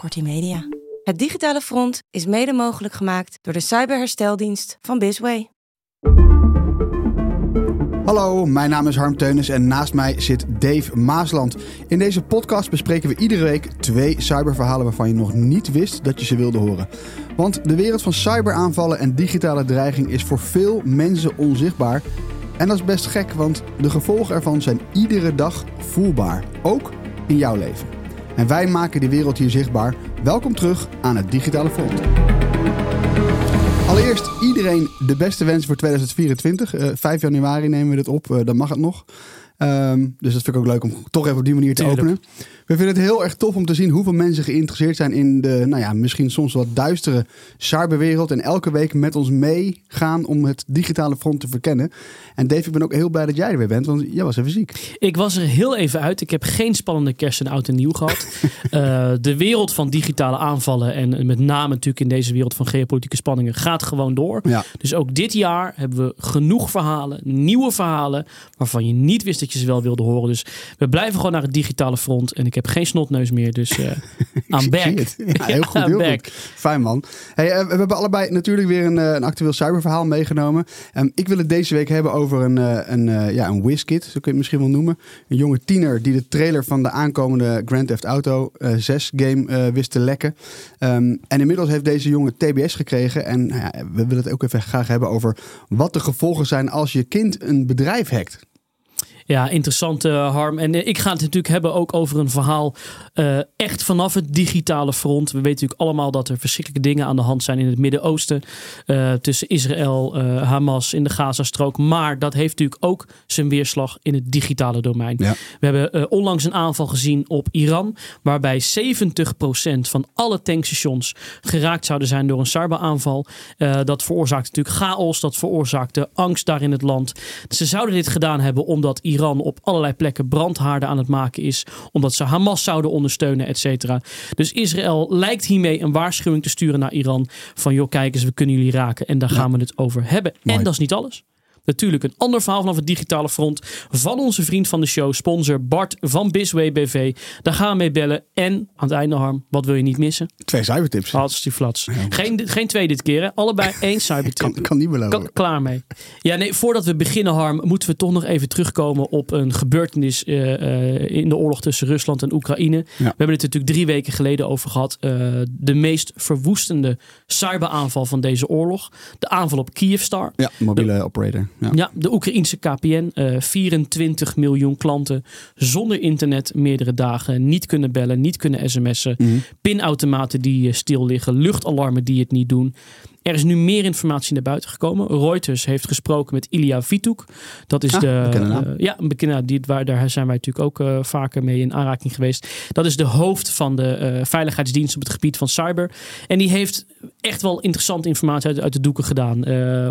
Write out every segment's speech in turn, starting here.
Kortie Media. Het digitale front is mede mogelijk gemaakt door de cyberhersteldienst van Bisway. Hallo, mijn naam is Harm Teunis en naast mij zit Dave Maasland. In deze podcast bespreken we iedere week twee cyberverhalen waarvan je nog niet wist dat je ze wilde horen. Want de wereld van cyberaanvallen en digitale dreiging is voor veel mensen onzichtbaar. En dat is best gek, want de gevolgen ervan zijn iedere dag voelbaar. Ook in jouw leven. En wij maken die wereld hier zichtbaar. Welkom terug aan het Digitale Front. Allereerst iedereen de beste wensen voor 2024. Uh, 5 januari nemen we dit op, uh, dan mag het nog. Um, dus dat vind ik ook leuk om toch even op die manier te Tuurlijk. openen. We vinden het heel erg tof om te zien hoeveel mensen geïnteresseerd zijn in de, nou ja, misschien soms wat duistere cyberwereld. En elke week met ons meegaan om het digitale front te verkennen. En Dave, ik ben ook heel blij dat jij er weer bent, want jij was even ziek. Ik was er heel even uit. Ik heb geen spannende kerst en oud en nieuw gehad. Eh, de wereld van digitale aanvallen en met name natuurlijk in deze wereld van geopolitieke spanningen gaat gewoon door. Ja. Dus ook dit jaar hebben we genoeg verhalen, nieuwe verhalen, waarvan je niet wist dat wel wilde horen. Dus we blijven gewoon naar het digitale front. En ik heb geen snotneus meer, dus aan Ik back. Ja, heel goed, heel back. goed. Fijn man. Hey, eh, we hebben allebei natuurlijk weer een, eh, een actueel cyberverhaal meegenomen. Ehm, ik wil het deze week hebben over een, een, ja, een whiskit, zo kun je het misschien wel noemen. Een jonge tiener die de trailer van de aankomende Grand Theft Auto eh 6 game wist te lekken. Ehm, en inmiddels heeft deze jongen TBS gekregen. En nou ja, we willen het ook even graag hebben over wat de gevolgen zijn als je kind een bedrijf hackt. Ja, interessant eh, Harm. En eh, ik ga het natuurlijk hebben ook over een verhaal eh, echt vanaf het digitale front. We weten natuurlijk allemaal dat er verschrikkelijke dingen aan de hand zijn in het Midden-Oosten. tussen Israël, eh, Hamas in de Gazastrook. Maar dat heeft natuurlijk ook zijn weerslag in het digitale domein. Ja. We hebben onlangs een aanval gezien op Iran. Waarbij 70% van alle tankstations geraakt zouden zijn door een cyberaanval. Dat veroorzaakte natuurlijk chaos. Dat veroorzaakte angst daar in het land. Ze zouden dit gedaan hebben omdat Iran op allerlei plekken brandhaarden aan het maken is. Omdat ze Hamas zouden ondersteunen, et cetera. Dus Israël lijkt hiermee een waarschuwing te sturen naar Iran. Van joh, kijk eens, we kunnen jullie raken. En daar gaan we het over hebben. Mooi. En dat is niet alles. Natuurlijk een ander verhaal vanaf het digitale front van onze vriend van de show, sponsor Bart van Bisway BV. Daar gaan we mee bellen. En aan het einde, Harm, wat wil je niet missen? Twee cybertips. Hartstikke flats. Geen, geen twee dit keer, hè? Allebei één cybertip. Kan, kan niet beloven. Kan- klaar mee. Ja, nee, voordat we beginnen, Harm, moeten we toch nog even terugkomen op een gebeurtenis eh, eh, in de oorlog tussen Rusland en Oekraïne. We hebben het natuurlijk drie weken geleden over gehad. Eh, de meest verwoestende cyberaanval van deze oorlog. De aanval op Kyivstar. Ja, mobiele operator. Ja. Ja, de Oekraïense KPN. eh 24 miljoen klanten zonder internet meerdere dagen. Niet kunnen bellen, niet kunnen sms'en. Mhm. Pinautomaten die eh, stil liggen. Luchtalarmen die het niet doen. Er is nu meer informatie naar buiten gekomen. Reuters heeft gesproken met Ilya Vituk. Dat is Ah, de. bekende eh, ja, een bekende. Die, waar, daar zijn wij natuurlijk ook eh, vaker mee in aanraking geweest. Dat is de hoofd van de eh, veiligheidsdienst op het gebied van cyber. En die heeft echt wel interessante informatie uit, uit de doeken gedaan.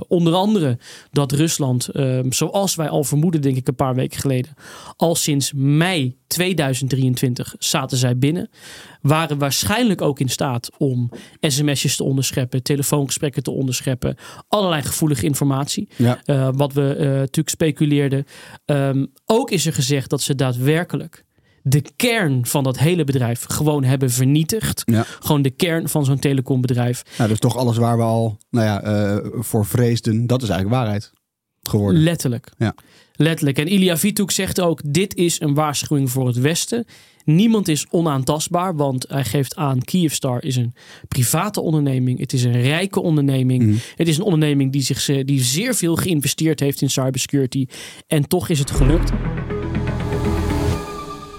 Onder andere dat Rusland, eh, zoals wij al vermoeden, denk ik een paar weken geleden, al sinds mei 2023 zaten zij binnen. Waren waarschijnlijk ook in staat om sms'jes te onderscheppen, telefoongesprekken te onderscheppen, allerlei gevoelige informatie. Ja. Eh, wat we eh, natuurlijk speculeerden. Ehm, ook is er gezegd dat ze daadwerkelijk de kern van dat hele bedrijf gewoon hebben vernietigd. Ja. Gewoon de kern van zo'n telecombedrijf. Nou, dus toch alles waar we al nou ja, eh, voor vreesden, dat is eigenlijk waarheid geworden. Letterlijk. Ja. Letterlijk. En Ilya Vituk zegt ook: dit is een waarschuwing voor het Westen. Niemand is onaantastbaar, want hij geeft aan: Kyivstar is een private onderneming. Het is een rijke onderneming. Mhm. Het is een onderneming die, zich, ze- die zeer veel geïnvesteerd heeft in cybersecurity. En toch is het gelukt.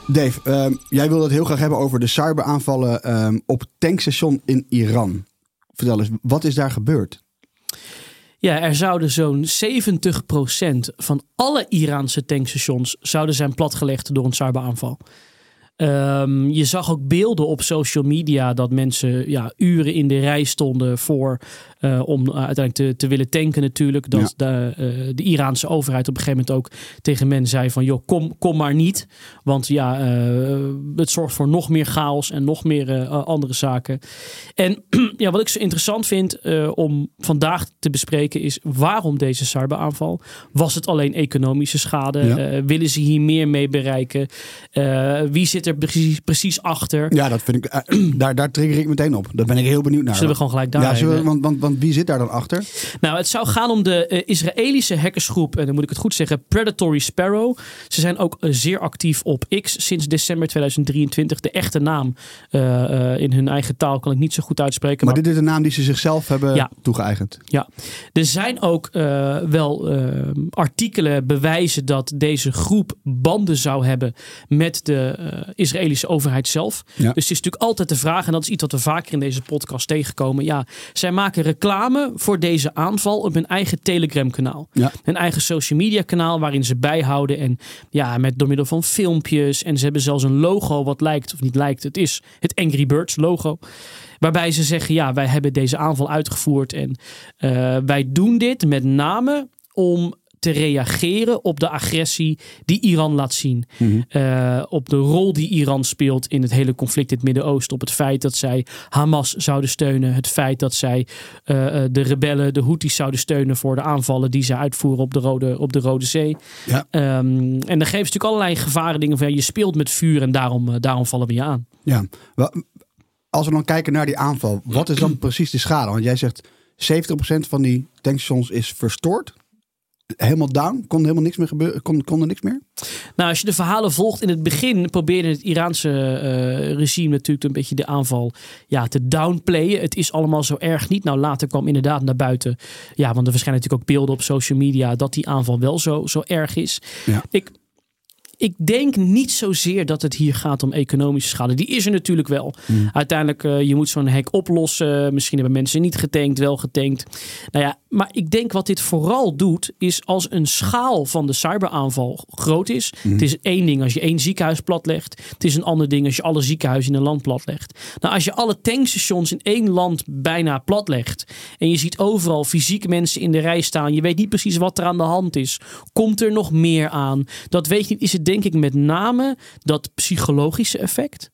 Dave, ehm, jij wilde het heel graag hebben over de cyberaanvallen ehm, op tankstation in Iran. Vertel eens, wat is daar gebeurd? Ja, er zouden zo'n 70% van alle Iraanse tankstations zouden zijn platgelegd door een cyberaanval. Ehm, je zag ook beelden op social media dat mensen ja, uren in de rij stonden voor eh, om eh, uiteindelijk te, te willen tanken natuurlijk. Dat de, eh, de Iraanse overheid op een gegeven moment ook tegen men zei van joh, kom, kom maar niet. Want ja, het zorgt voor nog meer chaos en nog meer andere zaken. En ja, wat ik zo interessant vind om vandaag te bespreken is waarom deze cyberaanval? Was het alleen economische schade? Ja. Willen ze hier meer mee bereiken? Wie zit er er precies, precies achter? Ja, dat vind ik. eh, daar, daar trigger ik meteen op. Daar ben ik heel benieuwd naar. Zullen we gewoon gelijk daar ja, zullen we- want, want, want wie zit daar dan achter? Nou, het zou gaan om de eh, Israëlische hackersgroep, en dan moet ik het goed zeggen, Predatory Sparrow. Ze zijn ook eh, zeer actief op X sinds december 2023. De echte naam eh, eh, in hun eigen taal kan ik niet zo goed uitspreken. Maar dit is een naam die ze zichzelf hebben Ja. toegeëigend. Ja, er zijn ook eh, wel eh, artikelen bewijzen dat deze groep banden zou hebben met de eh, Israëlische overheid zelf. Ja. Dus het is natuurlijk altijd de vraag, en dat is iets wat we vaker in deze podcast tegenkomen. Ja, zij maken reclame voor deze aanval op hun eigen Telegram-kanaal. Ja. Een eigen social media kanaal waarin ze bijhouden en ja, met door middel van filmpjes. En ze hebben zelfs een logo wat lijkt, of niet lijkt, het is het Angry Birds logo. Waarbij ze zeggen, ja, wij hebben deze aanval uitgevoerd en eh, wij doen dit met name om te reageren op de agressie die Iran laat zien. Eh, op de rol die Iran speelt in het hele conflict in het Midden-Oosten. Op het feit dat zij Hamas zouden steunen. Het feit dat zij eh, eh, de rebellen, de Houthis zouden steunen voor de aanvallen die ze uitvoeren op de Rode, op de Rode Zee. Ja. Ehm, en dan geven ze natuurlijk allerlei gevaren dingen van ja, je speelt met vuur en daarom, daarom vallen we je aan. Ja. Als we dan kijken naar die aanval, wat is dan precies de schade? Want jij zegt 70% van die tankstations is verstoord. Helemaal down, kon helemaal niks meer gebeuren, kon, kon er niks meer? Nou, als je de verhalen volgt, in het begin probeerde het Iraanse eh, regime natuurlijk een beetje de aanval ja, te downplayen. Het is allemaal zo erg niet. Nou, later kwam inderdaad naar buiten. Ja, want er verschijnen natuurlijk ook beelden op social media dat die aanval wel zo, zo erg is. Ja. Ik, ik denk niet zozeer dat het hier gaat om economische schade. Die is er natuurlijk wel. Uiteindelijk, eh, je moet zo'n hek oplossen. Misschien hebben mensen niet getankt, wel getankt. Nou ja, maar ik denk wat dit vooral doet, is als een schaal van de cyberaanval groot is. Het is één ding als je één ziekenhuis platlegt. Het is een ander ding als je alle ziekenhuizen in een land platlegt. Nou, als je alle tankstations in één land bijna platlegt. En je ziet overal fysiek mensen in de rij staan. Je weet niet precies wat er aan de hand is. Komt er nog meer aan? Dat weet je niet. Is het denk ik met name dat psychologische effect.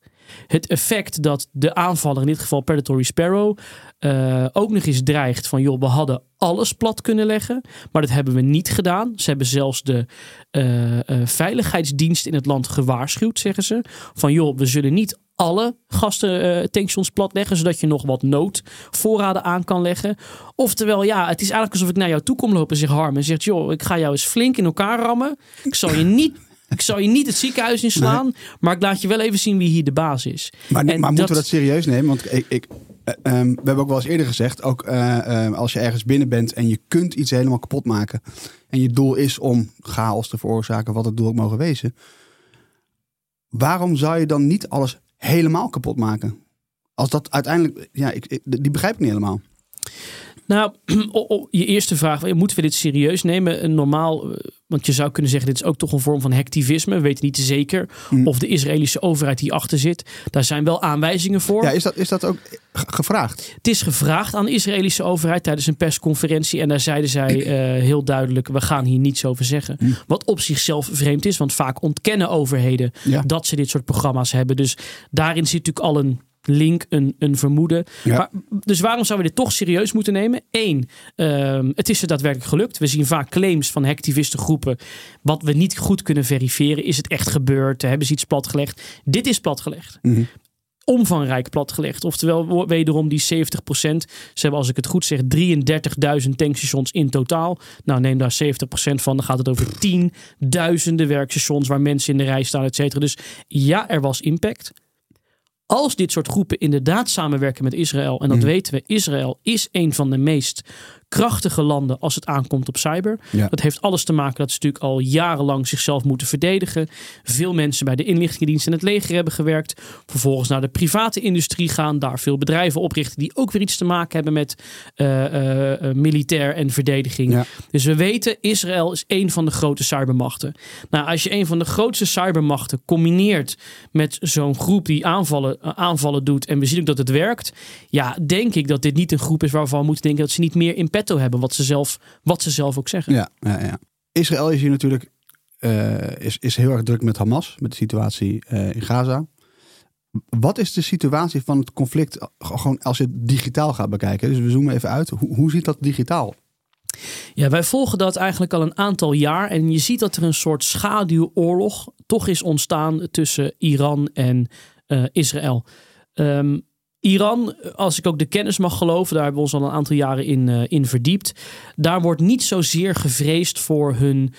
Het effect dat de aanvaller, in dit geval Predatory Sparrow, eh, ook nog eens dreigt van joh, we hadden alles plat kunnen leggen, maar dat hebben we niet gedaan. Ze hebben zelfs de eh, eh, veiligheidsdienst in het land gewaarschuwd, zeggen ze. Van joh, we zullen niet alle gasten tankstations platleggen, zodat je nog wat noodvoorraden aan kan leggen. Oftewel, ja, het is eigenlijk alsof ik naar jou toe kom lopen en zeg Harm en zegt, joh, ik ga jou eens flink in elkaar rammen. Ik zal je niet, ik zal je niet het ziekenhuis inslaan, maar ik laat je wel even zien wie hier de baas is. Maar, maar moeten we dat serieus nemen? Want ik, ik, eh, ehm, we hebben ook wel eens eerder gezegd, ook eh, eh, als je ergens binnen bent en je kunt iets helemaal kapot maken. En je doel is om chaos te veroorzaken, wat het doel ook mogen wezen. Waarom zou je dan niet alles helemaal kapot maken? Als dat uiteindelijk, ja, ik, ik- die begrijp ik niet helemaal. Nou, je eerste vraag, moeten we dit serieus nemen? Een Normaal, eh, want je zou kunnen zeggen, dit is ook toch een vorm van hacktivisme. We weten niet zeker Hmm. of de Israëlische overheid hier achter zit. Daar zijn wel aanwijzingen voor. Ja, is dat, is dat ook ge- gevraagd? Het is gevraagd aan de Israëlische overheid tijdens een persconferentie. En daar zeiden zij eh, heel duidelijk: we gaan hier niets over zeggen. Wat op zichzelf vreemd is, want vaak ontkennen overheden Ja. dat ze dit soort programma's hebben. Dus daarin zit natuurlijk al een link, een, een vermoeden. Ja. Maar, dus waarom zouden we dit toch serieus moeten nemen? Eén, ehm, het is er daadwerkelijk gelukt. We zien vaak claims van hacktivistengroepen. Wat we niet goed kunnen verifiëren. Is het echt gebeurd? Hebben ze iets platgelegd? Dit is platgelegd omvangrijk platgelegd. Oftewel, wederom die 70% Ze hebben, als ik het goed zeg, 33.000 tankstations in totaal. Nou, neem daar 70% van. Dan gaat het over tienduizenden werkstations waar mensen in de rij staan, et cetera. Dus ja, er was impact. Als dit soort groepen inderdaad samenwerken met Israël, en dat weten we, Israël is een van de meest krachtige landen als het aankomt op cyber. Ja. Dat heeft alles te maken dat ze natuurlijk al jarenlang zichzelf moeten verdedigen. Veel mensen bij de inlichtingendienst en het leger hebben gewerkt. Vervolgens naar de private industrie gaan. Daar veel bedrijven oprichten die ook weer iets te maken hebben met eh, eh, eh, militair en verdediging. Ja. Dus we weten, Israël is een van de grote cybermachten. Nou, als je een van de grootste cybermachten combineert met zo'n groep die aanvallen, aanvallen doet. En we zien ook dat het werkt. Ja, denk ik dat dit niet een groep is waarvan we moeten denken dat ze niet meer in petto hebben. Wat ze zelf, wat ze zelf ook zeggen. Ja, ja, ja. Israël is hier natuurlijk eh, is, is heel erg druk met Hamas, met de situatie eh, in Gaza. Wat is de situatie van het conflict, eh, gewoon als je het digitaal gaat bekijken? Dus we zoomen even uit. Hoe, hoe ziet dat digitaal? Ja, wij volgen dat eigenlijk al een aantal jaar. En je ziet dat er een soort schaduwoorlog toch is ontstaan tussen Iran en uh, Israël. Um, Iran, als ik ook de kennis mag geloven, daar hebben we ons al een aantal jaren in, uh, in verdiept. Daar wordt niet zozeer gevreesd voor hun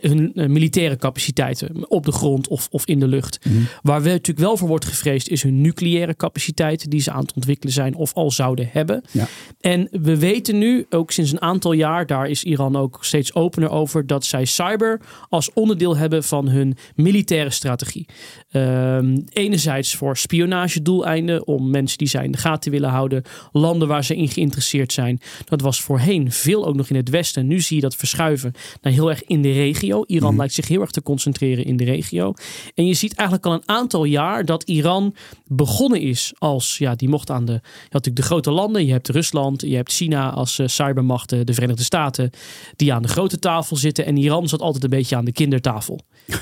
hun uh, militaire capaciteiten op de grond of, of in de lucht. Mhm. Waar we natuurlijk wel voor wordt gevreesd is hun nucleaire capaciteiten die ze aan het ontwikkelen zijn of al zouden hebben. Ja. En we weten nu, ook sinds een aantal jaar, daar is Iran ook steeds opener over, dat zij cyber als onderdeel hebben van hun militaire strategie. Uh, enerzijds voor spionagedoeleinden, om mensen die zij in de gaten willen houden, landen waar ze in geïnteresseerd zijn. Dat was voorheen veel ook nog in het westen. Nu zie je dat verschuiven naar heel erg in de regio regio. Iran mhm. lijkt zich heel erg te concentreren in de regio. En je ziet eigenlijk al een aantal jaar dat Iran begonnen is als, ja, die mocht aan de, je had natuurlijk de grote landen. Je hebt Rusland, je hebt China als uh, cybermacht, de Verenigde Staten, die aan de grote tafel zitten. En Iran zat altijd een beetje aan de kindertafel.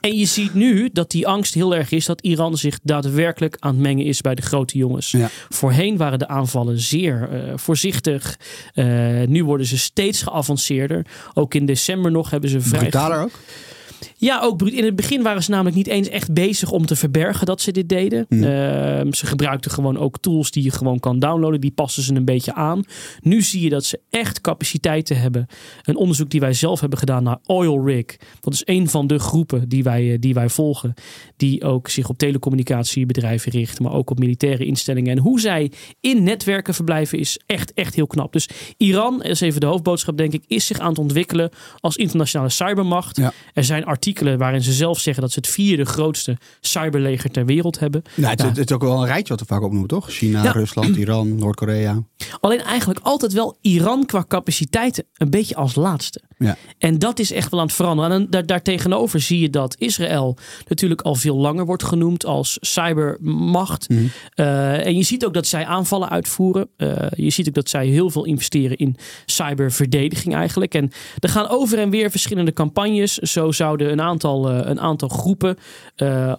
En, je ziet nu dat die angst heel erg is dat Iran zich daadwerkelijk aan het mengen is bij de grote jongens. Voorheen waren de aanvallen zeer uh, voorzichtig. Uh, nu worden ze steeds geavanceerder. Ook in december nog hebben ze vrij. Brutaler ook? Ja, ook in het begin waren ze namelijk niet eens echt bezig om te verbergen dat ze dit deden. Hmm. Ehm, ze gebruikten gewoon ook tools die je gewoon kan downloaden. Die passen ze een beetje aan. Nu zie je dat ze echt capaciteiten hebben. Een onderzoek die wij zelf hebben gedaan naar Oil Rig. Dat is een van de groepen die wij, eh, die wij volgen. Die ook zich op telecommunicatiebedrijven richten, maar ook op militaire instellingen. En hoe zij in netwerken verblijven is echt, echt heel knap. Dus Iran, is even de hoofdboodschap denk ik, is zich aan het ontwikkelen als internationale cybermacht. Er zijn artikelen waarin ze zelf zeggen dat ze het vierde grootste cyberleger ter wereld hebben. Nou, het, het, is ook wel een rijtje wat we vaak opnoemen, toch? China, Rusland, Iran, Noord-Korea. Alleen eigenlijk altijd wel Iran qua capaciteiten een beetje als laatste. Ja. En dat is echt wel aan het veranderen. En daar, daartegenover zie je dat Israël natuurlijk al veel langer wordt genoemd als cybermacht. Mhm. Eh, en je ziet ook dat zij aanvallen uitvoeren. Uh, je ziet ook dat zij heel veel investeren in cyberverdediging eigenlijk. En er gaan over en weer verschillende campagnes. Zo zouden een aantal, uh, een aantal groepen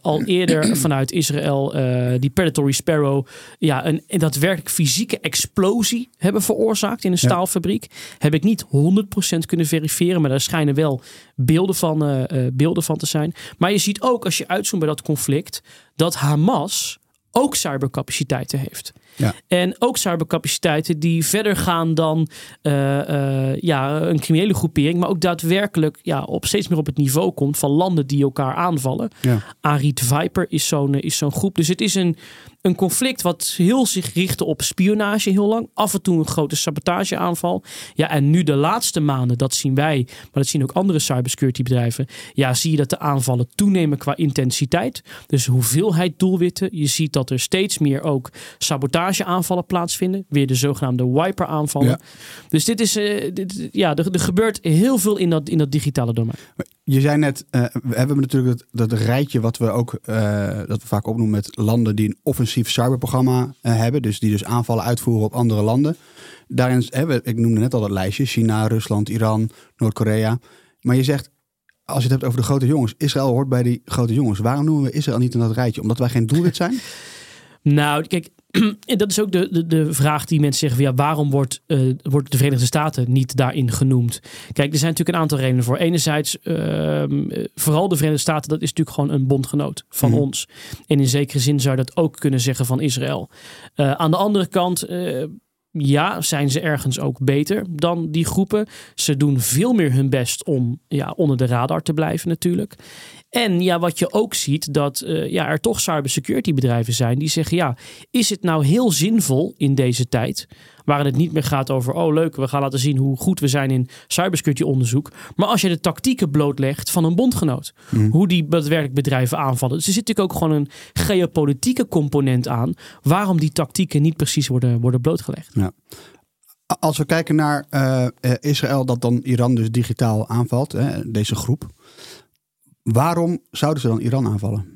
al eerder vanuit Israël die Predatory Sparrow ja, een, een daadwerkelijk fysieke explosie hebben veroorzaakt in een staalfabriek. Heb ik niet 100% kunnen verifiëren maar daar schijnen wel beelden van, beelden van te zijn. Maar je ziet ook als je uitzoomt bij dat conflict dat Hamas ook cybercapaciteiten heeft. Ja. En ook cybercapaciteiten die verder gaan dan uh, ja, een criminele groepering, maar ook daadwerkelijk ja, op steeds meer op het niveau komt van landen die elkaar aanvallen. Ja. Arid Viper is zo'n is zo'n groep. Dus het is een, een conflict wat heel zich richtte op spionage heel lang. Af en toe een grote sabotageaanval. Ja, en nu de laatste maanden, dat zien wij, maar dat zien ook andere cybersecurity bedrijven. Ja, zie je dat de aanvallen toenemen qua intensiteit. Dus hoeveelheid doelwitten. Je ziet dat er steeds meer ook sabotageaanvallen plaatsvinden. Weer de zogenaamde wiper aanvallen. Dus dit is, uh, dit, ja, er, er, gebeurt heel veel in dat, in dat digitale domein. Je zei net, uh, we hebben natuurlijk dat, dat rijtje wat we ook uh, dat we vaak opnoemen met landen die een offensief cyberprogramma uh, hebben. Dus die dus aanvallen uitvoeren op andere landen. Daarin hebben ik noemde net al dat lijstje: China, Rusland, Iran, Noord-Korea. Maar je zegt, als je het hebt over de grote jongens, Israël hoort bij die grote jongens. Waarom noemen we Israël niet in dat rijtje? Omdat wij geen doelwit zijn? nou, kijk, en dat is ook de, de, de vraag die mensen zeggen: van, ja, waarom wordt, uh, wordt de Verenigde Staten niet daarin genoemd? Kijk, er zijn natuurlijk een aantal redenen voor. Enerzijds, uh, vooral de Verenigde Staten, dat is natuurlijk gewoon een bondgenoot van mm. ons. En in zekere zin zou je dat ook kunnen zeggen van Israël. Uh, aan de andere kant ja, zijn ze ergens ook beter dan die groepen. Ze doen veel meer hun best om ja, onder de radar te blijven natuurlijk. En ja, wat je ook ziet, dat uh, ja, er toch cybersecurity bedrijven zijn die zeggen: ja, is het nou heel zinvol in deze tijd? Waarin het niet meer gaat over, oh leuk, we gaan laten zien hoe goed we zijn in cybersecurity onderzoek. Maar als je de tactieken blootlegt van een bondgenoot, mhm. hoe die daadwerkelijk bedrijven aanvallen. Dus er zit natuurlijk ook gewoon een geopolitieke component aan, waarom die tactieken niet precies worden, worden blootgelegd. Ja. Als we kijken naar uh, Israël, dat dan Iran dus digitaal aanvalt, hè, deze groep. Waarom zouden ze dan Iran aanvallen?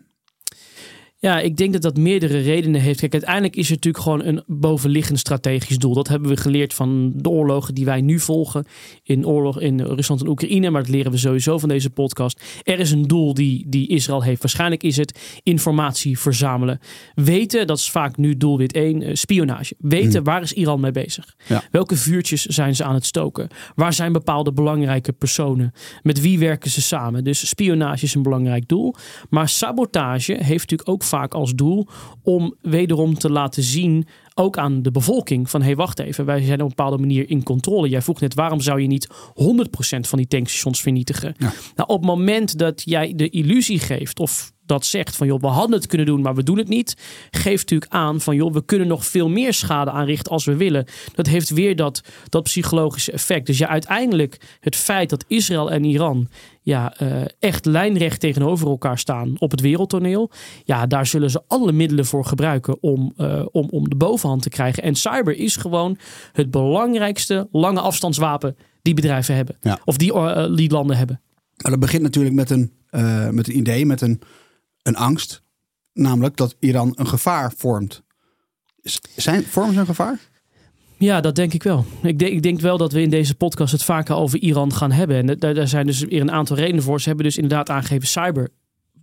Ja, ik denk dat dat meerdere redenen heeft. Kijk, uiteindelijk is het natuurlijk gewoon een bovenliggend strategisch doel. Dat hebben we geleerd van de oorlogen die wij nu volgen. In oorlog in Rusland en Oekraïne. Maar dat leren we sowieso van deze podcast. Er is een doel die, die Israël heeft. Waarschijnlijk is het informatie verzamelen. Weten, dat is vaak nu doelwit 1, eh, spionage. Weten, hmm. waar is Iran mee bezig? Ja. Welke vuurtjes zijn ze aan het stoken? Waar zijn bepaalde belangrijke personen? Met wie werken ze samen? Dus spionage is een belangrijk doel. Maar sabotage heeft natuurlijk ook vaak als doel om wederom te laten zien, ook aan de bevolking, van hey, wacht even, wij zijn op een bepaalde manier in controle. Jij vroeg net, waarom zou je niet 100% van die tankstations vernietigen? Nou, op het moment dat jij de illusie geeft of dat zegt van joh, we hadden het kunnen doen, maar we doen het niet, geeft natuurlijk aan van joh, we kunnen nog veel meer schade aanrichten als we willen. Dat heeft weer dat, dat psychologische effect. Dus ja, uiteindelijk het feit dat Israël en Iran ja, uh, echt lijnrecht tegenover elkaar staan op het wereldtoneel, ja, daar zullen ze alle middelen voor gebruiken om, uh, om, om de bovenhand te krijgen. En cyber is gewoon het belangrijkste lange afstandswapen die bedrijven hebben. Ja. Of die, uh, die landen hebben. Maar dat begint natuurlijk met een, met een idee, met een een angst. Namelijk dat Iran een gevaar vormt. Zijn, vormen ze een gevaar? Ja, dat denk ik wel. Ik denk, ik denk wel dat we in deze podcast het vaker over Iran gaan hebben. En daar, daar zijn dus weer een aantal redenen voor. Ze hebben dus inderdaad aangegeven cyber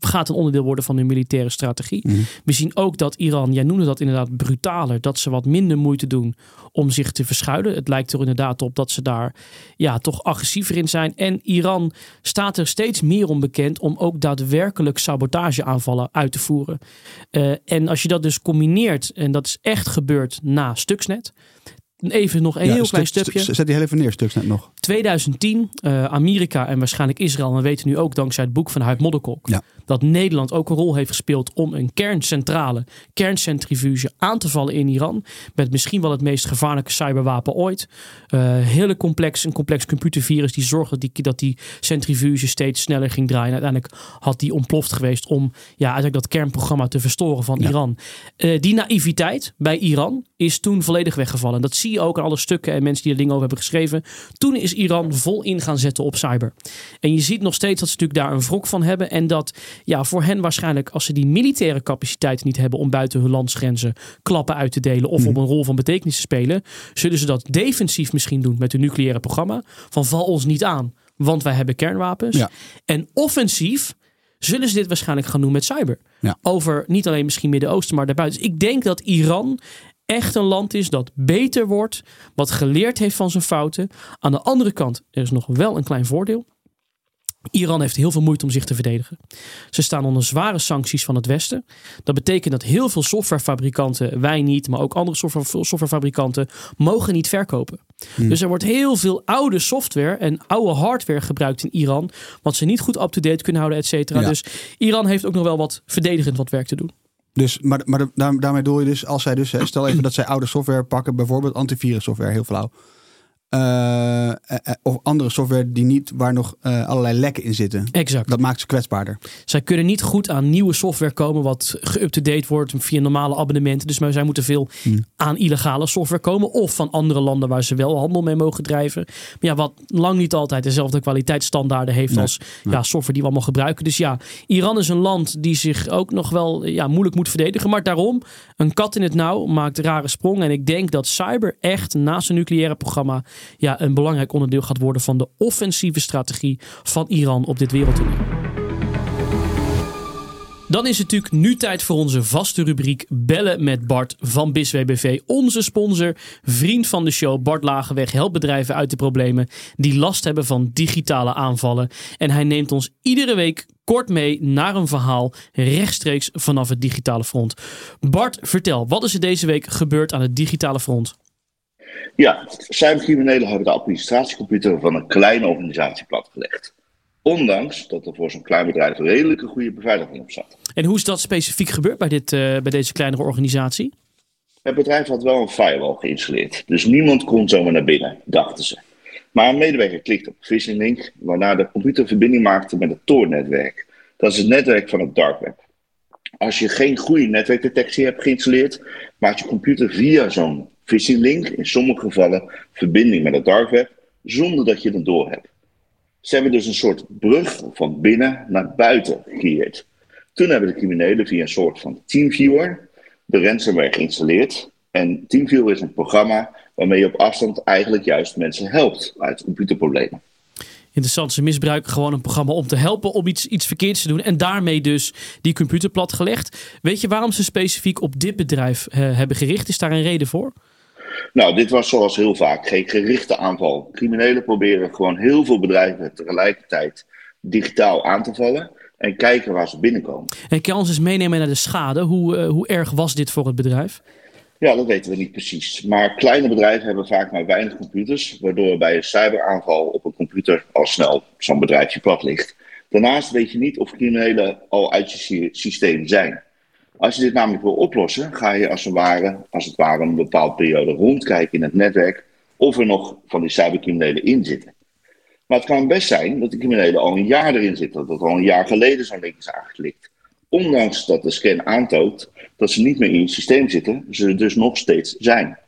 gaat een onderdeel worden van hun militaire strategie. Mhm. We zien ook dat Iran, jij noemde dat inderdaad brutaler, dat ze wat minder moeite doen om zich te verschuilen. Het lijkt er inderdaad op dat ze daar ja, toch agressiever in zijn. En Iran staat er steeds meer om bekend om ook daadwerkelijk sabotageaanvallen uit te voeren. Uh, en als je dat dus combineert, en dat is echt gebeurd na Stuxnet, Even nog een heel klein stukje. Zet die heel even neer, Stuxnet nog. 2010, uh, Amerika en waarschijnlijk Israël. we weten nu ook dankzij het boek van Huid Modderkolk. Ja. Dat Nederland ook een rol heeft gespeeld om een kerncentrale, kerncentrifuge aan te vallen in Iran. Met misschien wel het meest gevaarlijke cyberwapen ooit. Uh, hele complex, een complex computervirus die zorgde dat die, dat die centrifuge steeds sneller ging draaien. uiteindelijk had die ontploft geweest om ja, eigenlijk dat kernprogramma te verstoren van Ja. Iran. Uh, die naïviteit bij Iran is toen volledig weggevallen. Dat zie je ook in alle stukken en mensen die er dingen over hebben geschreven. Toen is Iran vol in gaan zetten op cyber. En je ziet nog steeds dat ze natuurlijk daar een wrok van hebben. En dat ja, voor hen waarschijnlijk, als ze die militaire capaciteiten niet hebben om buiten hun landsgrenzen klappen uit te delen of Mhm. op een rol van betekenis te spelen, zullen ze dat defensief misschien doen met hun nucleaire programma. Van val ons niet aan, want wij hebben kernwapens. Ja. En offensief zullen ze dit waarschijnlijk gaan doen met cyber. Ja. Over niet alleen misschien Midden-Oosten, maar daarbuiten. Dus ik denk dat Iran echt een land is dat beter wordt, wat geleerd heeft van zijn fouten. Aan de andere kant, er is nog wel een klein voordeel. Iran heeft heel veel moeite om zich te verdedigen. Ze staan onder zware sancties van het Westen. Dat betekent dat heel veel softwarefabrikanten, wij niet, maar ook andere software, softwarefabrikanten, mogen niet verkopen. Dus er wordt heel veel oude software en oude hardware gebruikt in Iran, wat ze niet goed up-to-date kunnen houden, et cetera. Ja. Dus Iran heeft ook nog wel wat verdedigend wat werk te doen. Dus, maar maar daar, daarmee bedoel je dus, als zij dus, stel even dat zij oude software pakken, bijvoorbeeld antivirus software, heel flauw. Eh, eh, eh, of andere software die niet, waar nog allerlei lekken in zitten. Exact. Dat maakt ze kwetsbaarder. Zij kunnen niet goed aan nieuwe software komen wat ge-up-to-date wordt via normale abonnementen. Dus maar zij moeten veel Hmm. aan illegale software komen. Of van andere landen waar ze wel handel mee mogen drijven. Maar ja, wat lang niet altijd dezelfde kwaliteitsstandaarden heeft Nee, als ja, software die we allemaal gebruiken. Dus ja, Iran is een land die zich ook nog wel ja, moeilijk moet verdedigen. Maar daarom, een kat in het nauw maakt rare sprongen. En ik denk dat cyber echt naast een nucleaire programma ja, een belangrijk onderdeel gaat worden van de offensieve strategie van Iran op dit wereldtoneel. Dan is het natuurlijk nu tijd voor onze vaste rubriek Bellen met Bart van BISWBV. Onze sponsor, vriend van de show. Bart Lagenweg helpt bedrijven uit de problemen die last hebben van digitale aanvallen. En hij neemt ons iedere week kort mee naar een verhaal rechtstreeks vanaf het digitale front. Bart, vertel, wat is er deze week gebeurd aan het digitale front? Ja, cybercriminelen hebben de administratiecomputer van een kleine organisatie platgelegd. Ondanks dat er voor zo'n klein bedrijf redelijk een goede beveiliging op zat. En hoe is dat specifiek gebeurd bij, dit, eh, bij deze kleinere organisatie? Het bedrijf had wel een firewall geïnstalleerd, dus niemand kon zomaar naar binnen, dachten ze. Maar een medewerker klikte op phishing link, waarna de computer verbinding maakte met het Tor-netwerk. Dat is het netwerk van het dark web. Als je geen goede netwerkdetectie hebt geïnstalleerd, maakt je computer via zo'n phishing link in sommige gevallen verbinding met het dark web, zonder dat je het door hebt. Ze hebben dus een soort brug van binnen naar buiten gecreëerd. Toen hebben de criminelen via een soort van TeamViewer de ransomware geïnstalleerd. En TeamViewer is een programma waarmee je op afstand eigenlijk juist mensen helpt uit computerproblemen. Interessant, ze misbruiken gewoon een programma om te helpen om iets, iets verkeerds te doen. En daarmee dus die computer platgelegd. Weet je waarom ze specifiek op dit bedrijf eh, hebben gericht? Is daar een reden voor? Nou, dit was zoals heel vaak geen gerichte aanval. Criminelen proberen gewoon heel veel bedrijven tegelijkertijd digitaal aan te vallen en kijken waar ze binnenkomen. En kan ons eens meenemen naar de schade? Hoe, uh, hoe erg was dit voor het bedrijf? Ja, dat weten we niet precies. Maar kleine bedrijven hebben vaak maar weinig computers, waardoor bij een cyberaanval op een computer al snel zo'n bedrijfje plat ligt. Daarnaast weet je niet of criminelen al uit je systeem zijn. Als je dit namelijk wil oplossen, ga je als het ware, als het ware een bepaalde periode rondkijken in het netwerk of er nog van die cybercriminelen in zitten. Maar het kan best zijn dat de criminelen al een jaar erin zitten, dat al een jaar geleden zo'n link is aangeklikt. Ondanks dat de scan aantoont dat ze niet meer in het systeem zitten, ze dus nog steeds zijn.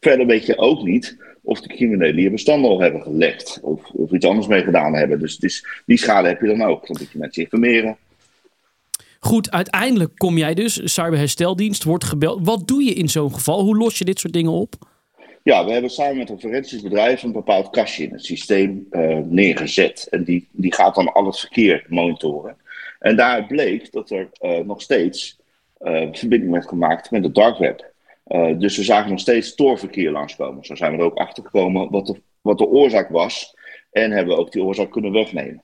Verder weet je ook niet of de criminelen je bestanden al hebben gelegd of, of iets anders mee gedaan hebben. Dus, dus die schade heb je dan ook. Dan moet je mensen informeren. Goed, uiteindelijk kom jij dus, cyberhersteldienst wordt gebeld. Wat doe je in zo'n geval? Hoe los je dit soort dingen op? Ja, we hebben samen met een forensisch bedrijf een bepaald kastje in het systeem uh, neergezet. En die, die gaat dan al het verkeer monitoren. En daar bleek dat er uh, nog steeds uh, verbinding werd gemaakt met de dark web. dus we zagen nog steeds toorverkeer langskomen. Zo zijn we er ook achter gekomen wat de, wat de oorzaak was. En hebben we ook die oorzaak kunnen wegnemen.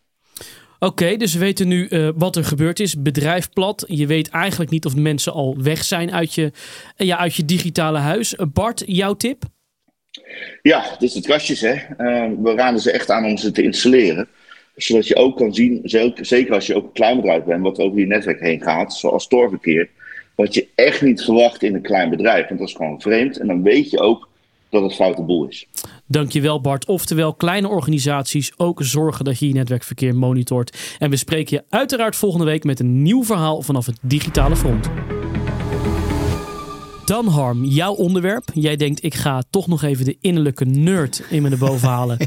Oké, dus we weten nu uh, wat er gebeurd is. Bedrijf plat. Je weet eigenlijk niet of de mensen al weg zijn uit je, ja, uit je digitale huis. Bart, jouw tip? Ja, het is het kastjes. Hè. We raden ze echt aan om ze te installeren. Zodat je ook kan zien, zeker als je ook een klein bedrijf bent, wat over je netwerk heen gaat, zoals stoorverkeer. Wat je echt niet verwacht in een klein bedrijf. Want dat is gewoon vreemd. En dan weet je ook dat het foute boel is. Dankjewel Bart. Oftewel kleine organisaties ook zorgen dat je je netwerkverkeer monitort. En we spreken je uiteraard volgende week met een nieuw verhaal vanaf het digitale front. Dan Harm, jouw onderwerp. Jij denkt, ik ga toch nog even de innerlijke nerd in me naar boven halen.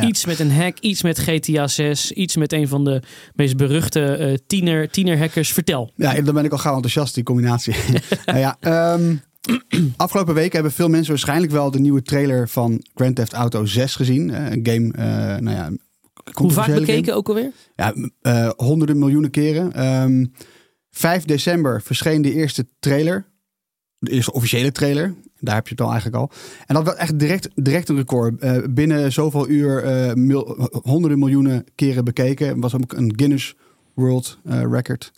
Iets met een hack, iets met GTA 6, iets met een van de meest beruchte uh, tiener, tienerhackers. Vertel. Ja, dan ben ik al gauw enthousiast, die combinatie. nou ja, um, afgelopen week hebben veel mensen waarschijnlijk wel de nieuwe trailer van Grand Theft Auto 6 gezien. Uh, een game, uh, nou ja... Hoe vaak bekeken game. ook alweer? Ja, uh, honderden miljoenen keren. Um, 5 december verscheen de eerste trailer. De eerste officiële trailer. Daar heb je het al eigenlijk al. En dat was echt direct, direct een record. Uh, binnen zoveel uur mil, honderden miljoenen keren bekeken. Was ook een Guinness World Record.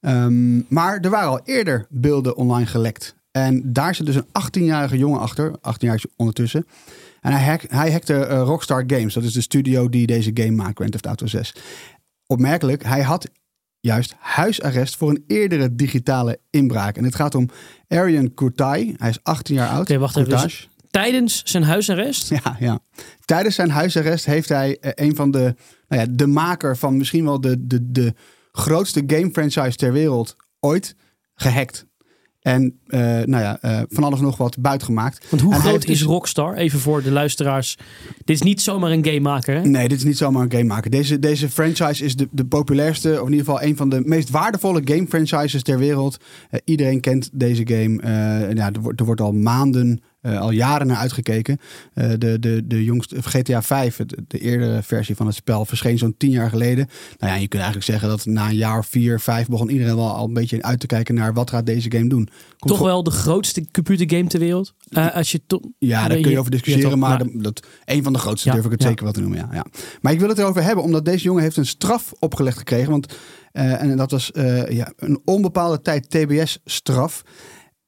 Um, maar er waren al eerder beelden online gelekt. En daar zit dus een 18-jarige jongen achter, 18 jaar ondertussen. En hij, hack, hij hackte Rockstar Games, dat is de studio die deze game maakt, Grand Theft Auto 6. Opmerkelijk, hij had juist huisarrest voor een eerdere digitale inbraak. En het gaat om Arian Kurtai. Hij is 18 jaar oud. Oké, wacht even. Dus tijdens zijn huisarrest? Ja, ja. Tijdens zijn huisarrest heeft hij uh, een van de, nou ja, de maker van misschien wel de, de, de grootste game franchise ter wereld ooit gehackt. En uh, nou ja, uh, van alles nog wat buitgemaakt. Want hoe en groot is Rockstar? Even voor de luisteraars. Dit is niet zomaar een gamemaker, hè? Nee, dit is niet zomaar een gamemaker. Deze, deze franchise is de, de populairste, of in ieder geval een van de meest waardevolle game franchises ter wereld. Uh, iedereen kent deze game. ja, er, wordt, er wordt al maanden uh, al jaren naar uitgekeken. Uh, de, de, de jongste GTA 5, de, de eerdere versie van het spel, verscheen zo'n tien jaar geleden. Nou ja, je kunt eigenlijk zeggen dat na een jaar of vier, vijf begon iedereen wel al een beetje uit te kijken naar wat gaat deze game doen. Komt Toch wel de grootste computergame ter wereld? Uh, als je ja, daar kun je over discussiëren, maar dat, een van de grootste ja, durf ik het ja. zeker wel te noemen. Ja, ja. Maar ik wil het erover hebben, omdat deze jongen heeft een straf opgelegd gekregen. Want, en dat was ja, een onbepaalde tijd TBS-straf.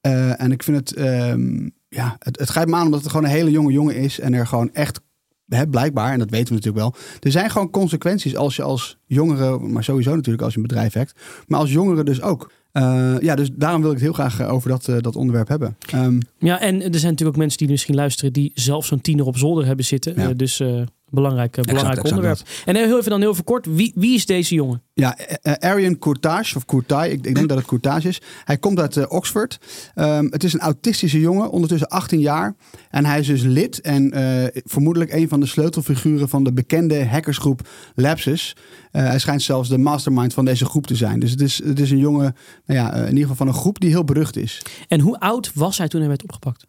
en ik vind het um, ja, het, het grijpt me aan omdat het gewoon een hele jonge jongen is. En er gewoon echt, hè, blijkbaar, en dat weten we natuurlijk wel. Er zijn gewoon consequenties als je als jongere, maar sowieso natuurlijk als je een bedrijf hebt. Maar als jongere dus ook. Uh, ja, dus daarom wil ik het heel graag over dat, uh, dat onderwerp hebben. Um, ja, en er zijn natuurlijk ook mensen die misschien luisteren die zelf zo'n tiener op zolder hebben zitten. Ja. Uh, dus Belangrijk, eh, belangrijk exact, onderwerp. En heel even dan heel kort. Wie, wie is deze jongen? Ja, eh, eh, Arian Courtage, of Courtage, ik, ik denk dat het Courtage is. Hij komt uit Oxford. Ehm, het is een autistische jongen, ondertussen 18 jaar. En hij is dus lid en eh, vermoedelijk een van de sleutelfiguren van de bekende hackersgroep Lapsus. Eh, hij schijnt zelfs de mastermind van deze groep te zijn. Dus het is, het is een jongen, nou ja, in ieder geval van een groep die heel berucht is. En hoe oud was hij toen hij werd opgepakt?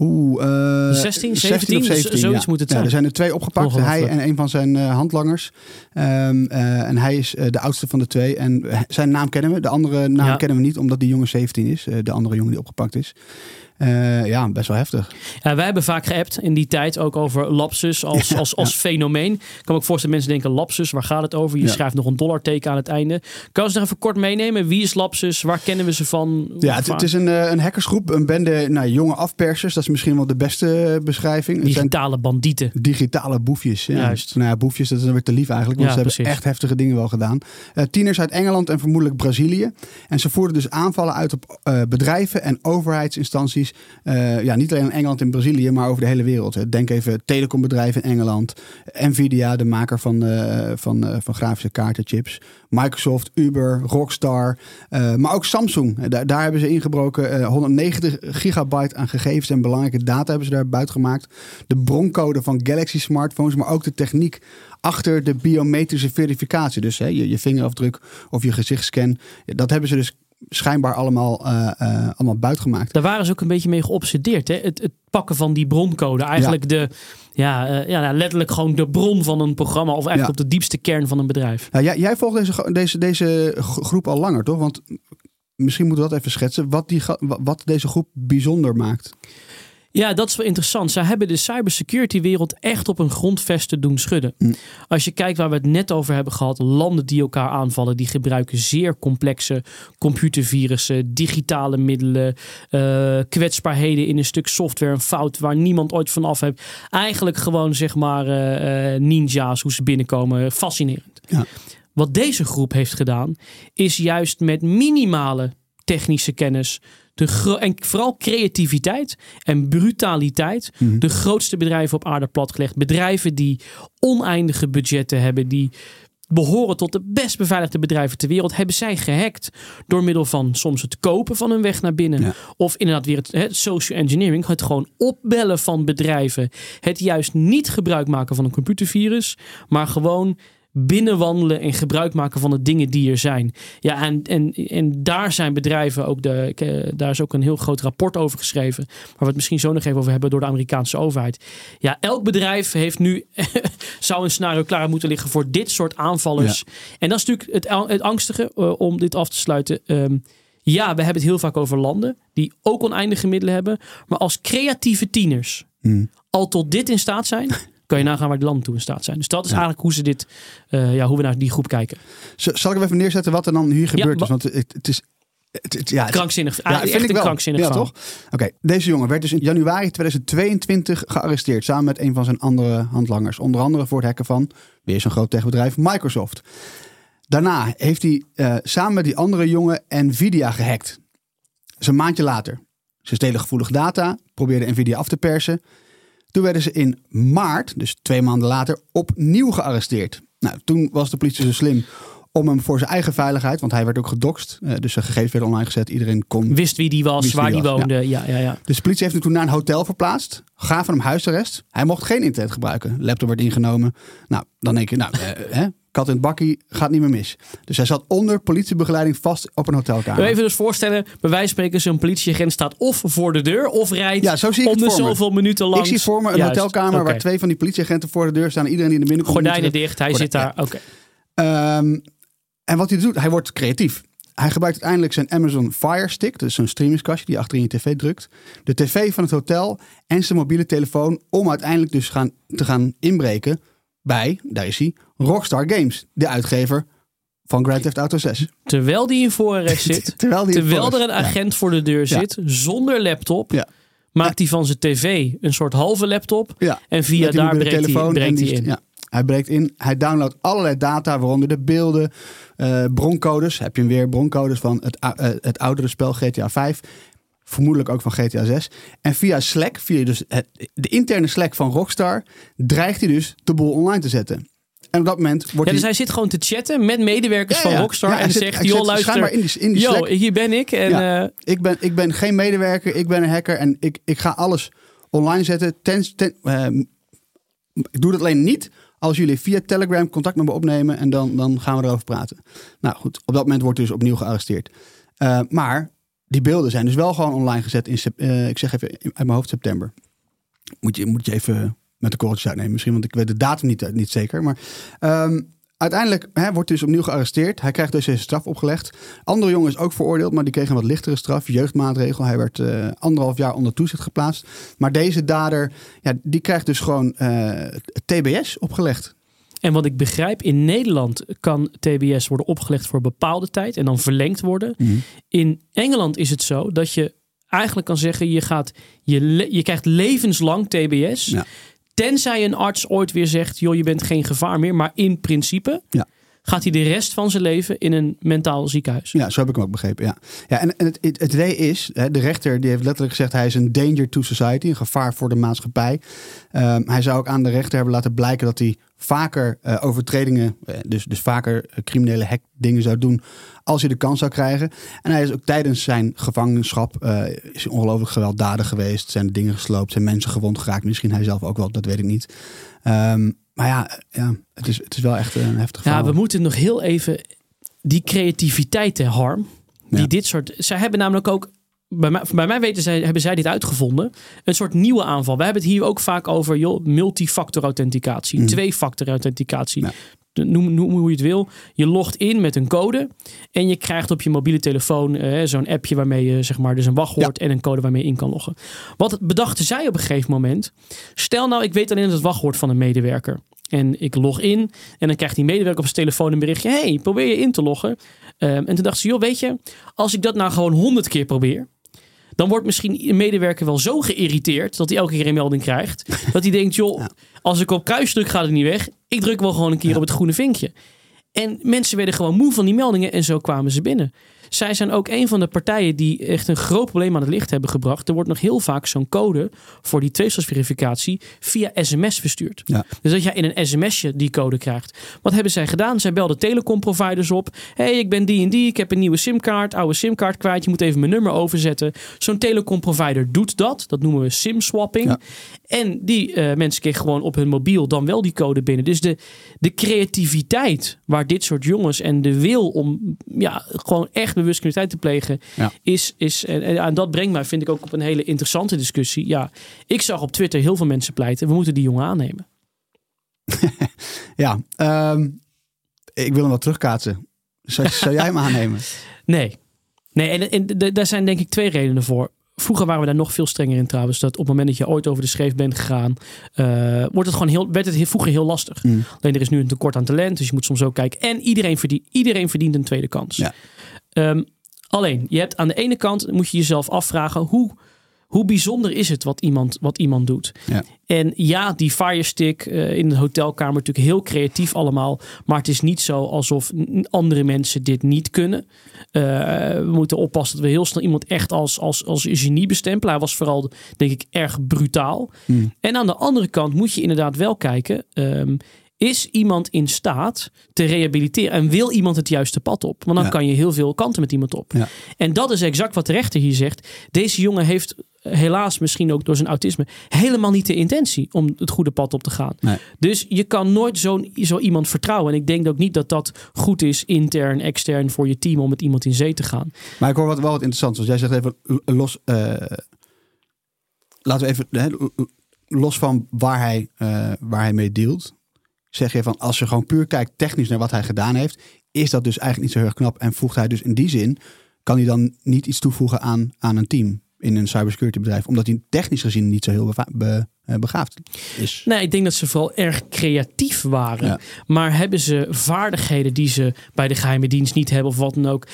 Oeh, eh, 16, 17, zoiets ja. moet het Ja, zijn. er zijn er twee opgepakt. Hij en een van zijn eh, handlangers. Ehm, eh, en hij is eh, de oudste van de twee. En zijn naam kennen we. De andere naam Ja. kennen we niet, omdat die jongen 17 is. de andere jongen die opgepakt is. Eh, ja, best wel heftig. Ja, wij hebben vaak geappt in die tijd ook over lapsus als, Ja, als, als fenomeen. Ik kan me ook voorstellen, mensen denken lapsus, waar gaat het over? Je schrijft nog een dollarteken aan het einde. Kan je ze nog even kort meenemen? Wie is lapsus? Waar kennen we ze van? Ja, het, het is een, eh, een hackersgroep. Een bende nou, jonge afpersers. Dat is misschien wel de beste eh, beschrijving. Het zijn Digitale bandieten. digitale boefjes. Ja. Juist. Nou ja, boefjes, dat is dan weer te lief eigenlijk. Want ze hebben precies. echt heftige dingen wel gedaan. Tieners uit Engeland en vermoedelijk Brazilië. En ze voerden dus aanvallen uit op bedrijven en overheidsinstanties. Eh, ja, niet alleen in Engeland en Brazilië, maar over de hele wereld. Denk even telecombedrijven in Engeland. Nvidia, de maker van, eh, van, eh, van grafische kaartenchips. Microsoft, Uber, Rockstar. maar ook Samsung. Daar, hebben ze ingebroken. eh, 190 gigabyte aan gegevens en belangrijke data hebben ze daar buiten gemaakt. De broncode van Galaxy smartphones, maar ook de techniek achter de biometrische verificatie. Dus hè, je, je vingerafdruk of je gezichtsscan. Dat hebben ze dus schijnbaar allemaal, eh eh allemaal buitgemaakt. Daar waren ze ook een beetje mee geobsedeerd. Hè? Het, het pakken van die broncode. Eigenlijk de, ja, eh, ja, nou, letterlijk gewoon de bron van een programma. Of eigenlijk Ja. op de diepste kern van een bedrijf. Nou, jij, jij volgt deze, deze, deze gro- groep al langer, toch? Want misschien moeten we dat even schetsen. Wat, die, wat deze groep bijzonder maakt. Ja, dat is wel interessant. Zij hebben de cybersecurity wereld echt op een grondvesten doen schudden. Mm. Als je kijkt waar we het net over hebben gehad, landen die elkaar aanvallen, die gebruiken zeer complexe computervirussen, digitale middelen, eh, kwetsbaarheden in een stuk software, een fout waar niemand ooit van af heeft. Eigenlijk gewoon zeg maar eh, eh, ninja's, hoe ze binnenkomen, fascinerend. Ja. Wat deze groep heeft gedaan, is juist met minimale technische kennis de en vooral creativiteit en brutaliteit Mhm. de grootste bedrijven op aarde platgelegd. Bedrijven die oneindige budgetten hebben, die behoren tot de best beveiligde bedrijven ter wereld, hebben zij gehackt door middel van soms het kopen van hun weg naar binnen. Ja. Of inderdaad weer het, het social engineering, het gewoon opbellen van bedrijven. Het juist niet gebruik maken van een computervirus, maar gewoon binnenwandelen en gebruik maken van de dingen die er zijn. Ja, en, en, en daar zijn bedrijven ook de. eh, Daar is ook een heel groot rapport over geschreven. Waar we het misschien zo nog even over hebben door de Amerikaanse overheid. Ja, elk bedrijf heeft nu. zou een scenario klaar moeten liggen voor dit soort aanvallers. En dat is natuurlijk het, het angstige eh, om dit af te sluiten. Ehm, ja, we hebben het heel vaak over landen die ook oneindige middelen hebben. Maar als creatieve tieners Hmm. al tot dit in staat zijn. Kan je nagaan waar die landen toe in staat zijn. Dus dat is eigenlijk hoe ze dit, eh, ja, hoe we naar die groep kijken. Zal ik even neerzetten wat er dan hier gebeurd is? Want het, het is... Het, het- ja, het- Krankzinnig. Ja, Eigenlijk vind ik wel. krankzinnig ja, toch? Oké, deze jongen werd dus in januari 2022 gearresteerd samen met een van zijn andere handlangers. Onder andere voor het hacken van weer zo'n groot techbedrijf Microsoft. Daarna heeft hij eh, samen met die andere jongen Nvidia gehackt. Dus een maandje later. Ze stelen gevoelige data, probeerden Nvidia af te persen. Toen werden ze in maart, dus twee maanden later, opnieuw gearresteerd. Nou, toen was de politie zo slim om hem voor zijn eigen veiligheid, want hij werd ook gedoxt. eh, dus zijn gegevens werden online gezet. Iedereen kon Wist wie die was, wie waar die was, woonde. Ja, ja, ja. dus de politie heeft hem toen naar een hotel verplaatst. Gaven hem huisarrest. Hij mocht geen internet gebruiken. Laptop werd ingenomen. Nou, dan denk je, nou, eh, hè, kat in het bakkie gaat niet meer mis. Dus hij zat onder politiebegeleiding vast op een hotelkamer. Even dus voorstellen, bij wijze van spreken, zo'n politieagent staat of voor de deur of rijdt Ja, zo zie ik om de zoveel minuten Ik langs. zie voor me een Juist. hotelkamer waar twee van die politieagenten voor de deur staan. Iedereen die er binnenkomt. Gordijnen dicht, hij Gordijn- zit daar. Oké. Ehm, en wat hij doet, hij wordt creatief. Hij gebruikt uiteindelijk zijn Amazon Fire Stick, dus zo'n streamingskastje die achter in je tv drukt, de tv van het hotel en zijn mobiele telefoon om uiteindelijk dus gaan, te gaan inbreken bij, daar is hij, Rockstar Games, de uitgever van Grand Theft Auto 6. Terwijl die in voorarrest zit, Terwijl, die terwijl er een Ja. agent voor de deur Ja. zit, zonder laptop, Ja. maakt hij van zijn tv een soort halve laptop. En via daar breekt hij, breekt die- hij in. Hij breekt in. Hij downloadt allerlei data, waaronder de beelden, eh, broncodes. Heb je hem weer, broncodes van het, eh, het oudere spel GTA 5. Vermoedelijk ook van GTA 6. En via Slack, via dus het, de interne Slack van Rockstar, dreigt hij dus de boel online te zetten. En op dat moment wordt Ja, hij... dus hij zit gewoon te chatten met medewerkers Ja, van. Rockstar. En zit- zegt, joh zit luister. in die- in die yo, hier ben ik. En eh, ik, ben, ik ben geen medewerker, ik ben een hacker en ik, ik ga alles online zetten. Ten, ten, ehm, ik doe dat alleen niet als jullie via Telegram contact met me opnemen en dan, dan gaan we erover praten. Nou goed, op dat moment wordt hij dus opnieuw gearresteerd. Eh, maar die beelden zijn dus wel gewoon online gezet in, eh, ik zeg even uit mijn hoofd september. Moet je, moet je even met de korreltjes uitnemen misschien, want ik weet de datum niet, niet zeker. Maar ehm, uiteindelijk hè, wordt dus opnieuw gearresteerd. Hij krijgt dus deze straf opgelegd. Andere jongen is ook veroordeeld, maar die kreeg een wat lichtere straf. Jeugdmaatregel. Hij werd eh, anderhalf jaar onder toezicht geplaatst. Maar deze dader, ja, die krijgt dus gewoon eh, TBS opgelegd. En wat ik begrijp, in Nederland kan TBS worden opgelegd voor een bepaalde tijd en dan verlengd worden. In Engeland is het zo dat je eigenlijk kan zeggen, je, gaat, je, je krijgt levenslang TBS. Ja. Tenzij een arts ooit weer zegt, joh, je bent geen gevaar meer. Maar in principe Ja. Gaat hij de rest van zijn leven in een mentaal ziekenhuis. Ja, zo heb ik hem ook begrepen. Ja. Ja, en, het, het, idee is, de rechter die heeft letterlijk gezegd... hij is een danger to society, een gevaar voor de maatschappij. Ehm, hij zou ook aan de rechter hebben laten blijken dat hij vaker eh, overtredingen... eh, dus, dus vaker eh, criminele hackdingen zou doen als hij de kans zou krijgen. En hij is ook tijdens zijn gevangenschap eh, is ongelooflijk gewelddadig geweest. Zijn dingen gesloopt, zijn mensen gewond geraakt. Misschien hij zelf ook wel, dat weet ik niet. Ehm, maar ja, ja het, is, het is wel echt een heftig Ja, verhaal. we moeten nog heel even die creativiteit, hè, Harm. Die Ja. dit soort. Zij hebben namelijk ook. Bij mij, bij weten zij, hebben zij dit uitgevonden. Een soort nieuwe aanval. We hebben het hier ook vaak over joh, multifactor authenticatie. Mhm. Twee-factor authenticatie. Ja. De- Noem, noem hoe je het wil. Je logt in met een code. En je krijgt op je mobiele telefoon eh, zo'n appje waarmee je zeg maar dus een wachtwoord en een code waarmee je in kan loggen. Wat bedachten zij op een gegeven moment? Stel nou, ik weet alleen het wachtwoord van een medewerker. En ik log in en dan krijgt die medewerker op zijn telefoon een berichtje. hey, probeer je in te loggen. Ehm, en toen dacht ze, joh, weet je, als ik dat nou gewoon honderd keer probeer. Dan wordt misschien een medewerker wel zo geïrriteerd dat hij elke keer een melding krijgt. Dat hij denkt, joh, als ik op kruis druk gaat het niet weg. Ik druk wel gewoon een keer op het groene vinkje. En mensen werden gewoon moe van die meldingen en zo kwamen ze binnen. Zij zijn ook een van de partijen die echt een groot probleem aan het licht hebben gebracht. Er wordt nog heel vaak zo'n code voor die tweestapsverificatie via sms verstuurd. Ja. Dus dat jij in een sms'je die code krijgt. Wat hebben zij gedaan? Zij belden telecomproviders op. hey, ik ben die en die. Ik heb een nieuwe simkaart, oude simkaart kwijt. Je moet even mijn nummer overzetten. Zo'n telecomprovider doet dat. Dat noemen we simswapping. Ja. En die eh, mensen kregen gewoon op hun mobiel dan wel die code binnen. Dus de, de creativiteit waar dit soort jongens en de wil om ja, gewoon echt bewust criminaliteit te plegen Ja. is. is en, en, en dat brengt mij, vind ik, ook op een hele interessante discussie. Ja, ik zag op Twitter heel veel mensen pleiten. We moeten die jongen aannemen. Ja, ehm, ik wil hem wel terugkaatsen. Zou, zou jij hem aannemen? Nee. Nee, en, en daar zijn denk ik twee redenen voor. Vroeger waren we daar nog veel strenger in trouwens. Dat op het moment dat je ooit over de schreef bent gegaan, eh, wordt het gewoon heel, werd het heel, vroeger heel lastig. Mm. Alleen er is nu een tekort aan talent, dus je moet soms ook kijken. En iedereen verdient, iedereen verdient een tweede kans. Ja. Ehm, alleen, je hebt aan de ene kant moet je jezelf afvragen hoe, hoe bijzonder is het wat iemand, wat iemand doet. Ja. En ja, die firestick eh, in de hotelkamer natuurlijk heel creatief allemaal. Maar het is niet zo alsof andere mensen dit niet kunnen. Eh, we moeten oppassen dat we heel snel iemand echt als, als, als genie bestempelen. Hij was vooral, denk ik, erg brutaal. Hmm. En aan de andere kant moet je inderdaad wel kijken. ehm, is iemand in staat te rehabiliteren? En wil iemand het juiste pad op? Want dan Ja. kan je heel veel kanten met iemand op. Ja. En dat is exact wat de rechter hier zegt. Deze jongen heeft helaas misschien ook door zijn autisme helemaal niet de intentie om het goede pad op te gaan. Nee. Dus je kan nooit zo'n zo iemand vertrouwen. En ik denk ook niet dat dat goed is intern, extern voor je team om met iemand in zee te gaan. Maar ik hoor wat, wel wat interessants. Want jij zegt even l- los. eh, laten we even. hè, los van waar hij, eh, waar hij mee dealt. Zeg je van als je gewoon puur kijkt technisch naar wat hij gedaan heeft. Is dat dus eigenlijk niet zo heel erg knap. En voegt hij dus in die zin. Kan hij dan niet iets toevoegen aan, aan een team in een cybersecurity bedrijf? Omdat hij technisch gezien niet zo heel be- begaafd is. Nee, ik denk dat ze vooral erg creatief waren. Ja. Maar hebben ze vaardigheden die ze bij de geheime dienst niet hebben of wat dan ook?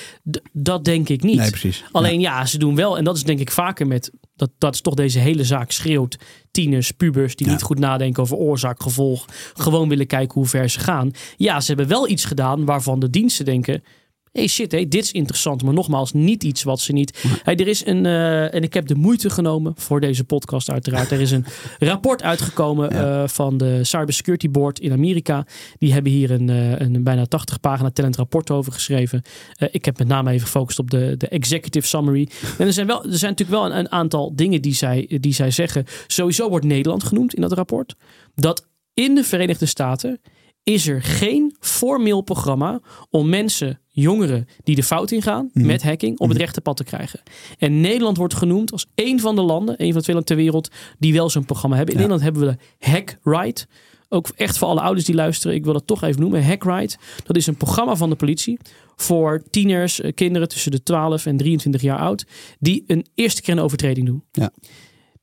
Dat denk ik niet. Nee, precies. Alleen ja. ze doen wel, en dat is denk ik vaker met, dat, dat is toch deze hele zaak schreeuwt. Tieners, pubers die Ja. niet goed nadenken over oorzaak, gevolg. Gewoon willen kijken hoe ver ze gaan. Ja, ze hebben wel iets gedaan waarvan de diensten denken, hey shit, hey, dit is interessant. Maar nogmaals, niet iets wat ze niet... Hey, er is een, uh, en ik heb de moeite genomen voor deze podcast uiteraard. Er is een rapport uitgekomen ja. uh, van de Cybersecurity Board in Amerika. Die hebben hier een, uh, een bijna 80 pagina talent rapport over geschreven. ik heb met name even gefocust op de, de executive summary. En er zijn, wel, er zijn natuurlijk wel een, een aantal dingen die zij, die zij zeggen. Sowieso wordt Nederland genoemd in dat rapport. Dat in de Verenigde Staten is er geen formeel programma om mensen, jongeren die de fout ingaan mm. met hacking, op het rechte pad te krijgen. En Nederland wordt genoemd als een van de landen, een van de twee landen ter wereld, die wel zo'n programma hebben. In ja. Nederland hebben we de Hack Right. Ook echt voor alle ouders die luisteren, ik wil dat toch even noemen. Hack Right. Dat is een programma van de politie voor tieners, kinderen tussen de 12 en 23 jaar oud, die een eerste keer een overtreding doen. Ja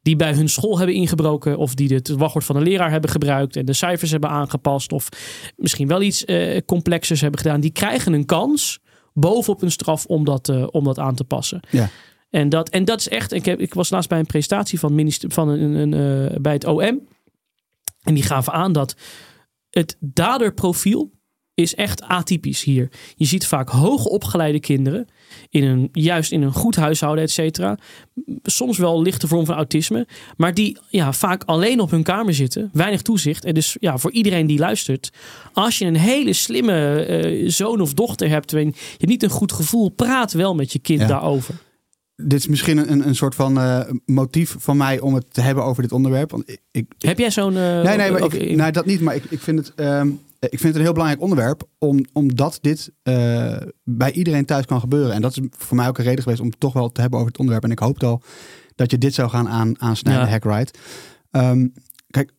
die bij hun school hebben ingebroken of die het wachtwoord van een leraar hebben gebruikt en de cijfers hebben aangepast of misschien wel iets uh, complexers hebben gedaan, die krijgen een kans bovenop hun straf om dat, uh, om dat aan te passen. Ja. En dat, en dat is echt, ik, heb, ik was laatst bij een presentatie van, minister, van een, een, uh, bij het OM en die gaven aan dat het daderprofiel is echt atypisch hier. Je ziet vaak hoogopgeleide kinderen in een, juist in een goed huishouden, et cetera. Soms wel lichte vorm van autisme, maar die ja, vaak alleen op hun kamer zitten, weinig toezicht. En dus ja, voor iedereen die luistert, als je een hele slimme uh, zoon of dochter hebt, en je niet een goed gevoel, praat wel met je kind ja. daarover. Dit is misschien een, een soort van uh, motief van mij om het te hebben over dit onderwerp. Want ik, ik, Heb jij zo'n. Uh, nee, nee, maar ik, dat niet. Maar ik, ik vind het. Um, ik vind het een heel belangrijk onderwerp, om, omdat dit uh, bij iedereen thuis kan gebeuren. En dat is voor mij ook een reden geweest om het toch wel te hebben over het onderwerp. En ik hoopte al dat je dit zou gaan aan, aansnijden, ja. Hackride. Um, kijk,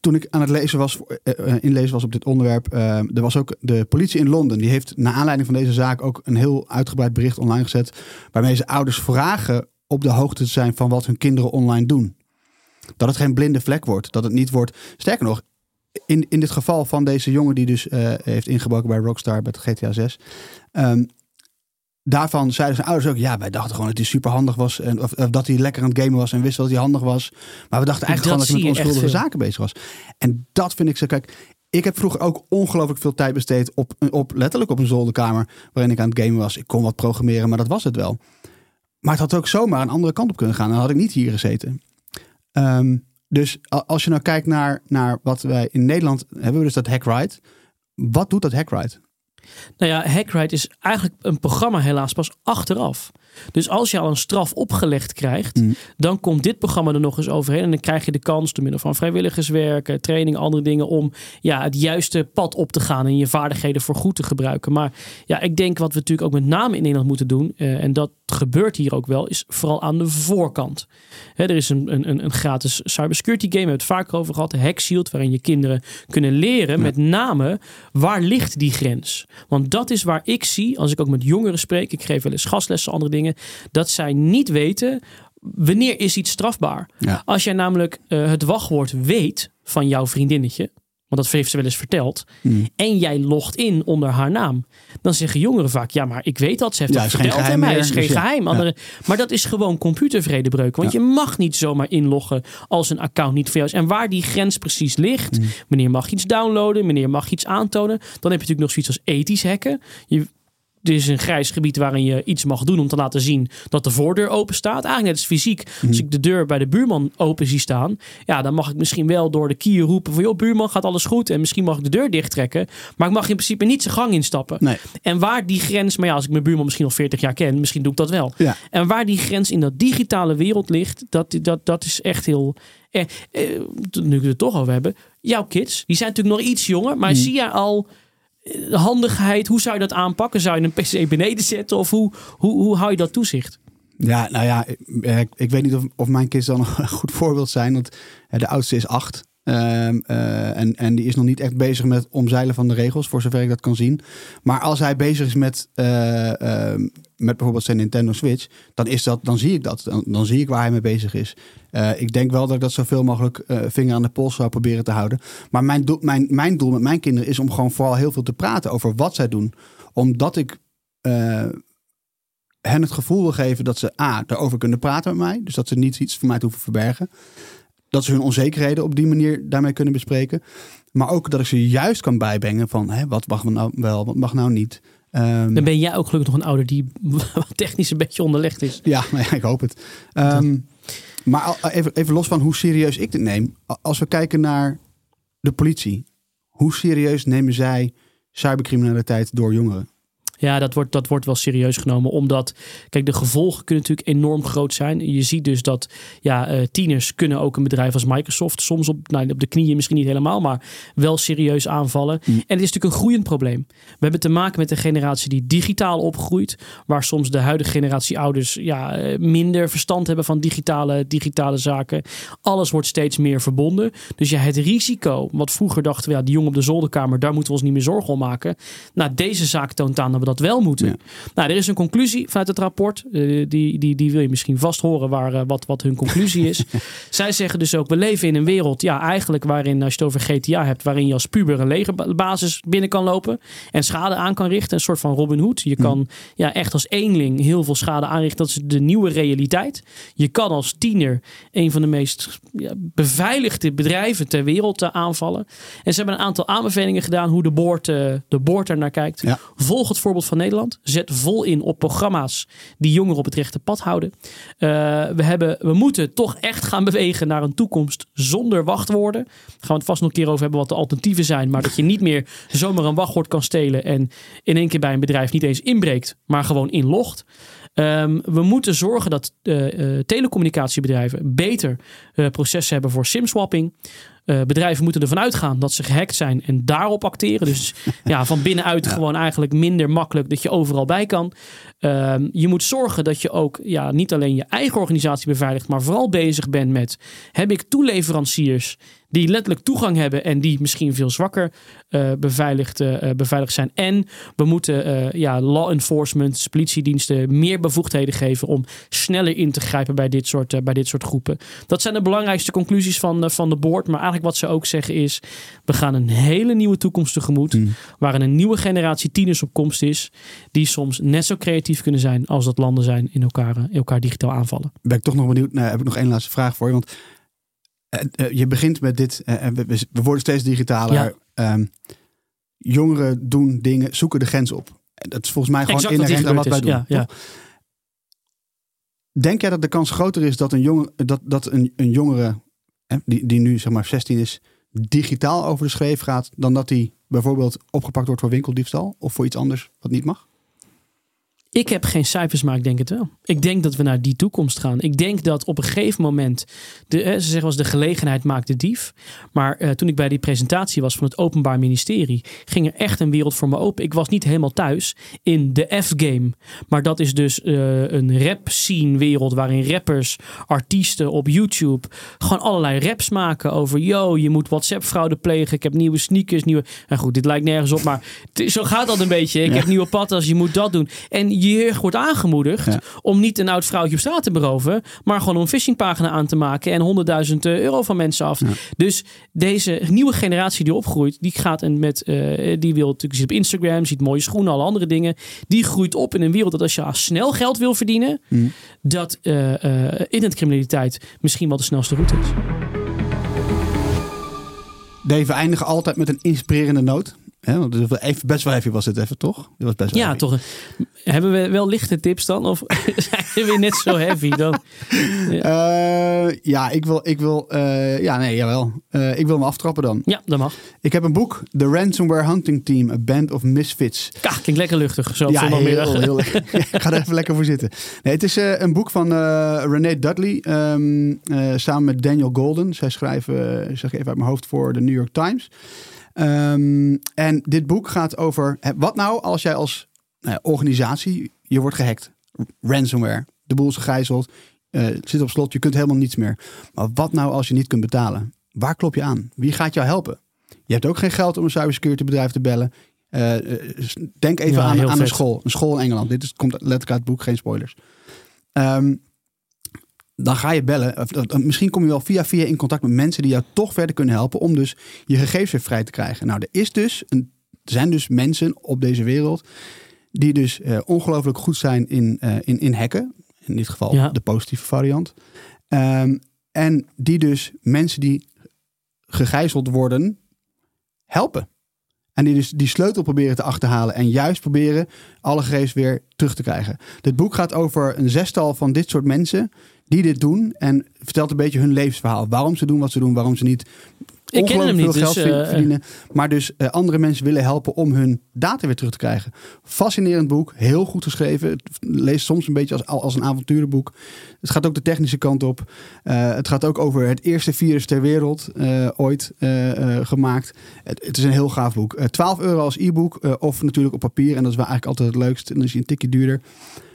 toen ik aan het lezen was, uh, inlezen was op dit onderwerp, uh, er was ook de politie in Londen. Die heeft naar aanleiding van deze zaak ook een heel uitgebreid bericht online gezet. Waarmee ze ouders vragen op de hoogte te zijn van wat hun kinderen online doen. Dat het geen blinde vlek wordt. Dat het niet wordt. Sterker nog, in, in dit geval van deze jongen die dus uh, heeft ingebroken bij Rockstar bij GTA 6. Um, daarvan zeiden zijn ouders ook, ja, wij dachten gewoon dat hij super handig was. En, of, of, dat hij lekker aan het gamen was en wist dat hij handig was. Maar we dachten eigenlijk dat gewoon dat hij met onschuldige zaken bezig was. En dat vind ik zo, kijk, ik heb vroeger ook ongelooflijk veel tijd besteed op, op letterlijk op een zolderkamer waarin ik aan het gamen was. Ik kon wat programmeren, maar dat was het wel. Maar het had ook zomaar een andere kant op kunnen gaan. Dan had ik niet hier gezeten. Um, dus als je nou kijkt naar, naar wat wij in Nederland hebben, we dus dat Hackride. Wat doet dat Hackride? Nou ja, Hackride is eigenlijk een programma helaas pas achteraf. Dus als je al een straf opgelegd krijgt, mm. dan komt dit programma er nog eens overheen. En dan krijg je de kans, door middel van vrijwilligerswerk, training, andere dingen, om ja, het juiste pad op te gaan en je vaardigheden voor goed te gebruiken. Maar ja, ik denk wat we natuurlijk ook met name in Nederland moeten doen, uh, en dat gebeurt hier ook wel, is vooral aan de voorkant. Hè, er is een, een, een gratis cybersecurity game, we hebben het vaker over gehad, Hack Shield, waarin je kinderen kunnen leren, ja. met name waar ligt die grens. Want dat is waar ik zie, als ik ook met jongeren spreek, ik geef wel eens gastlessen, andere dingen dat zij niet weten wanneer is iets strafbaar. Ja. Als jij namelijk uh, het wachtwoord weet van jouw vriendinnetje, want dat heeft ze wel eens verteld, mm. en jij logt in onder haar naam, dan zeggen jongeren vaak, ja, maar ik weet dat, ze heeft ja, dat verteld aan mij, is geen dus geheim. Ja. Andere, maar dat is gewoon computervredebreuk, want je mag niet zomaar inloggen als een account niet voor jou is. En waar die grens precies ligt, mm. wanneer mag je iets downloaden, wanneer mag je iets aantonen, dan heb je natuurlijk nog zoiets als ethisch hacken. Je, dit is een grijs gebied waarin je iets mag doen om te laten zien dat de voordeur open staat. Eigenlijk net als fysiek. Mhm. Als ik de deur bij de buurman open zie staan, ja, dan mag ik misschien wel door de kier roepen van joh, buurman, gaat alles goed? En misschien mag ik de deur dichttrekken. Maar ik mag in principe niet zijn gang instappen. Nee. En waar die grens, maar ja, als ik mijn buurman misschien al 40 jaar ken, misschien doe ik dat wel. Ja. En waar die grens in dat digitale wereld ligt, dat, dat, dat is echt heel. Eh, eh, nu we het toch over hebben, jouw kids, die zijn natuurlijk nog iets jonger, maar Mhm. zie jij al de handigheid, hoe zou je dat aanpakken? Zou je een PC beneden zetten of hoe, hoe, hoe hou je dat toezicht? Ja, nou ja, ik, weet niet of, of mijn kids dan een goed voorbeeld zijn. Want hè, de oudste is acht. Um, uh, en, en die is nog niet echt bezig met omzeilen van de regels, voor zover ik dat kan zien. Maar als hij bezig is met, uh, uh, met bijvoorbeeld zijn Nintendo Switch, dan, is dat, dan zie ik dat. Dan, dan zie ik waar hij mee bezig is. Uh, ik denk wel dat ik dat zoveel mogelijk vinger aan de pols zou proberen te houden. Maar mijn, doel, mijn, mijn doel met mijn kinderen is om gewoon vooral heel veel te praten over wat zij doen. Omdat ik hen het gevoel wil geven dat ze A, daarover kunnen praten met mij. Dus dat ze niet iets van mij hoeven verbergen. Dat ze hun onzekerheden op die manier daarmee kunnen bespreken. Maar ook dat ik ze juist kan bijbrengen van hè, wat mag nou wel, wat mag nou niet. Ehm, Dan ben jij ook gelukkig nog een ouder die technisch een beetje onderlegd is. Ja, nou ja, ik hoop het. Ehm, maar even, even los van hoe serieus ik dit neem. Als we kijken naar de politie. Hoe serieus nemen zij cybercriminaliteit door jongeren? Ja, dat wordt, dat wordt wel serieus genomen. Omdat, kijk, de gevolgen kunnen natuurlijk enorm groot zijn. Je ziet dus dat ja, eh, tieners kunnen ook een bedrijf als Microsoft soms op, nou, op de knieën misschien niet helemaal, maar wel serieus aanvallen. En het is natuurlijk een groeiend probleem. We hebben te maken met een generatie die digitaal opgroeit. Waar soms de huidige generatie ouders ja, eh, minder verstand hebben van digitale, digitale zaken. Alles wordt steeds meer verbonden. Dus ja, het risico, wat vroeger dachten we, ja, die jongen op de zolderkamer, daar moeten we ons niet meer zorgen om maken. Nou, deze zaak toont aan dat we dat wel moeten. Ja. Nou, er is een conclusie vanuit het rapport. Eh, die, die, die wil je misschien vast horen waar, eh, wat, wat hun conclusie is. Zij zeggen dus ook, we leven in een wereld, ja, eigenlijk waarin, als je het over GTA hebt, waarin je als puber een legerbasis binnen kan lopen en schade aan kan richten. Een soort van Robin Hood. Je kan ja, echt als eenling heel veel schade aanrichten. Dat is de nieuwe realiteit. Je kan als tiener een van de meest ja, beveiligde bedrijven ter wereld eh, aanvallen. En ze hebben een aantal aanbevelingen gedaan hoe de boord, eh, de er naar kijkt. Ja. Volg het voorbeeld van Nederland. Zet vol in op programma's die jongeren op het rechte pad houden. Eh, we, hebben, we moeten toch echt gaan bewegen naar een toekomst zonder wachtwoorden. Daar gaan we het vast nog een keer over hebben wat de alternatieven zijn. Maar dat je niet meer zomaar een wachtwoord kan stelen en in één keer bij een bedrijf niet eens inbreekt, maar gewoon inlogt. Ehm, we moeten zorgen dat eh, eh, telecommunicatiebedrijven beter processen hebben voor simswapping. Eh, bedrijven moeten ervan uitgaan dat ze gehackt zijn en daarop acteren. Dus ja, van binnenuit gewoon eigenlijk minder makkelijk dat je overal bij kan. Ehm, je moet zorgen dat je ook ja, niet alleen je eigen organisatie beveiligt, maar vooral bezig bent met: heb ik toeleveranciers die letterlijk toegang hebben en die misschien veel zwakker eh, beveiligd, eh, beveiligd zijn. En we moeten ja, law enforcement, politiediensten meer bevoegdheden geven om sneller in te grijpen bij dit soort, bij dit soort groepen. Dat zijn de belangrijkste conclusies van, van de board. Maar eigenlijk wat ze ook zeggen is: we gaan een hele nieuwe toekomst tegemoet. Waarin een nieuwe generatie tieners op komst is. Die soms net zo creatief kunnen zijn als dat landen zijn in elkaar, eh, elkaar digitaal aanvallen. Ben ik toch nog benieuwd. Nou, heb ik nog één laatste vraag voor je. Want eh, eh, je begint met dit. we, worden steeds digitaler. Ja. Ehm, jongeren doen dingen, zoeken de grens op. Dat is volgens mij gewoon inherent aan wat wij doen. Ja? Denk jij dat de kans groter is dat een, jongen, dat, dat een, een jongere, die, die nu zeg maar 16 is, digitaal over de schreef gaat, dan dat hij bijvoorbeeld opgepakt wordt voor winkeldiefstal of voor iets anders wat niet mag? Ik heb geen cijfers, maar ik denk het wel. Ik denk dat we naar die toekomst gaan. Ik denk dat op een gegeven moment, de, ze zeggen wel eens de gelegenheid maakt de dief. Maar eh, toen ik bij die presentatie was van het Openbaar Ministerie, ging er echt een wereld voor me open. Ik was niet helemaal thuis in de F-game. Maar dat is dus eh, een rap scene wereld waarin rappers, artiesten op YouTube gewoon allerlei raps maken over, yo, je moet WhatsApp fraude plegen. Ik heb nieuwe sneakers, nieuwe... En goed, dit lijkt nergens op, maar zo gaat dat een beetje. Ik Ja. heb nieuwe patas, je moet dat doen. En je erg wordt aangemoedigd Ja. om niet een oud vrouwtje op straat te beroven, maar gewoon een phishingpagina aan te maken en 100.000 euro van mensen af. Dus deze nieuwe generatie die opgroeit, die gaat en met, eh, die wil natuurlijk ziet op Instagram, ziet mooie schoenen, alle andere dingen. Die groeit op in een wereld dat als je snel geld wil verdienen, dat eh eh internetcriminaliteit misschien wel de snelste route is. Dave, we eindigen altijd met een inspirerende noot. Hè, want het even, best wel heavy was het even, toch? Dit was best wel Ja, heavy. toch. Hebben we wel lichte tips dan? Of zijn we weer net zo heavy dan? Eh, ja, ik wil, ik wil, eh, ja, nee, jawel. Eh, ik wil me aftrappen dan. Ja, dat mag. Ik heb een boek, The Ransomware Hunting Team, A Band of Misfits. Ka, klinkt lekker luchtig. Zo ja, zondagmiddag. heel, heel lekker. ik ga er even lekker voor zitten. Nee, het is een boek van Renee Dudley, ehm, eh, samen met Daniel Golden. Zij schrijven, zeg ik even uit mijn hoofd, voor de New York Times. Ehm, en dit boek gaat over, wat nou als jij als nou organisatie, je wordt gehackt. Ransomware, de boel is gegijzeld, eh, zit op slot, je kunt helemaal niets meer. Maar wat nou als je niet kunt betalen? Waar klop je aan? Wie gaat jou helpen? Je hebt ook geen geld om een cybersecurity bedrijf te bellen. Eh, eh, denk even Ja, aan, aan een school. Een school in Engeland. Dit is, komt letterlijk uit het boek, geen spoilers. Ehm, dan ga je bellen. Misschien kom je wel via via in contact met mensen die jou toch verder kunnen helpen om dus je gegevens weer vrij te krijgen. Nou, er is dus een, er zijn dus mensen op deze wereld die dus eh, ongelooflijk goed zijn in, eh, in, in hacken. In dit geval Ja. de positieve variant. Ehm, en die dus mensen die gegijzeld worden helpen. En die dus die sleutel proberen te achterhalen. En juist proberen alle gegevens weer terug te krijgen. Dit boek gaat over een zestal van dit soort mensen die dit doen. En vertelt een beetje hun levensverhaal. Waarom ze doen wat ze doen. Waarom ze niet Ik ken hem niet, veel dus, geld eh, verdienen. Maar dus eh, andere mensen willen helpen om hun data weer terug te krijgen. Fascinerend boek. Heel goed geschreven. Het leest soms een beetje als, als een avonturenboek. Het gaat ook de technische kant op. Eh, het gaat ook over het eerste virus ter wereld ooit gemaakt. Het, het is een heel gaaf boek. Eh 12 euro als e-book of natuurlijk op papier. En dat is wel eigenlijk altijd het leukst. En dan is hij een tikje duurder.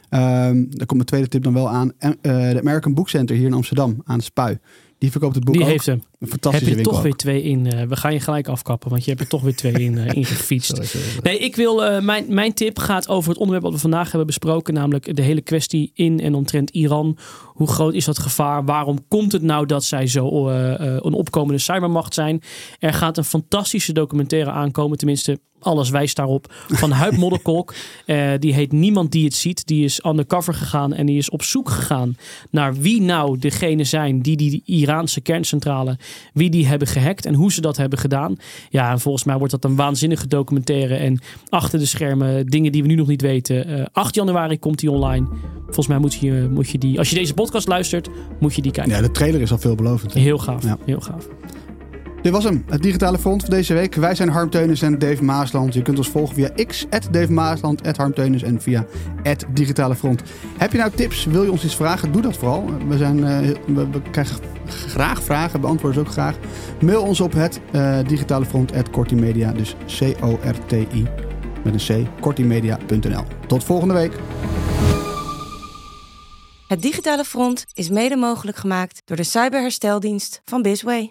Daar komt mijn tweede tip dan wel aan. En, eh, de American Book Center hier in Amsterdam aan de Spui. Die verkoopt het boek Die ook. heeft hem. Een Heb je er toch weer twee in? eh, we gaan je gelijk afkappen, want je hebt er toch weer twee in, eh, in gefietst. Sorry, sorry, sorry. Nee, ik wil, eh, mijn, mijn tip gaat over het onderwerp wat we vandaag hebben besproken. Namelijk de hele kwestie in en omtrent Iran. Hoe groot is dat gevaar? Waarom komt het nou dat zij zo eh, eh, een opkomende cybermacht zijn? Er gaat een fantastische documentaire aankomen. Tenminste, alles wijst daarop. Van Huib Modderkolk. Eh, die heet Niemand die het ziet. Die is undercover gegaan en die is op zoek gegaan naar wie nou degene zijn die die Iraanse kerncentrale, wie die hebben gehackt en hoe ze dat hebben gedaan. Ja, en volgens mij wordt dat een waanzinnige documentaire en achter de schermen dingen die we nu nog niet weten. Eh, 8 januari komt die online. Volgens mij moet je, moet je die, als je deze podcast luistert, moet je die kijken. Ja, de trailer is al veelbelovend. Heel gaaf, Ja. heel gaaf. Dit was hem, het digitale front voor deze week. Wij zijn Harm Teunis en Dave Maasland. Je kunt ons volgen via x, Dave Maasland, Harm Teunis en via digitale front. Heb je nou tips? Wil je ons iets vragen? Doe dat vooral. We, zijn, eh, we, krijgen graag vragen, beantwoorden ze ook graag. Mail ons op het eh, digitale front, Media, dus C-O-R-T-I met een C, kortimedia.nl. Tot volgende week. Het Digitale Front is mede mogelijk gemaakt door de cyberhersteldienst van Bisway.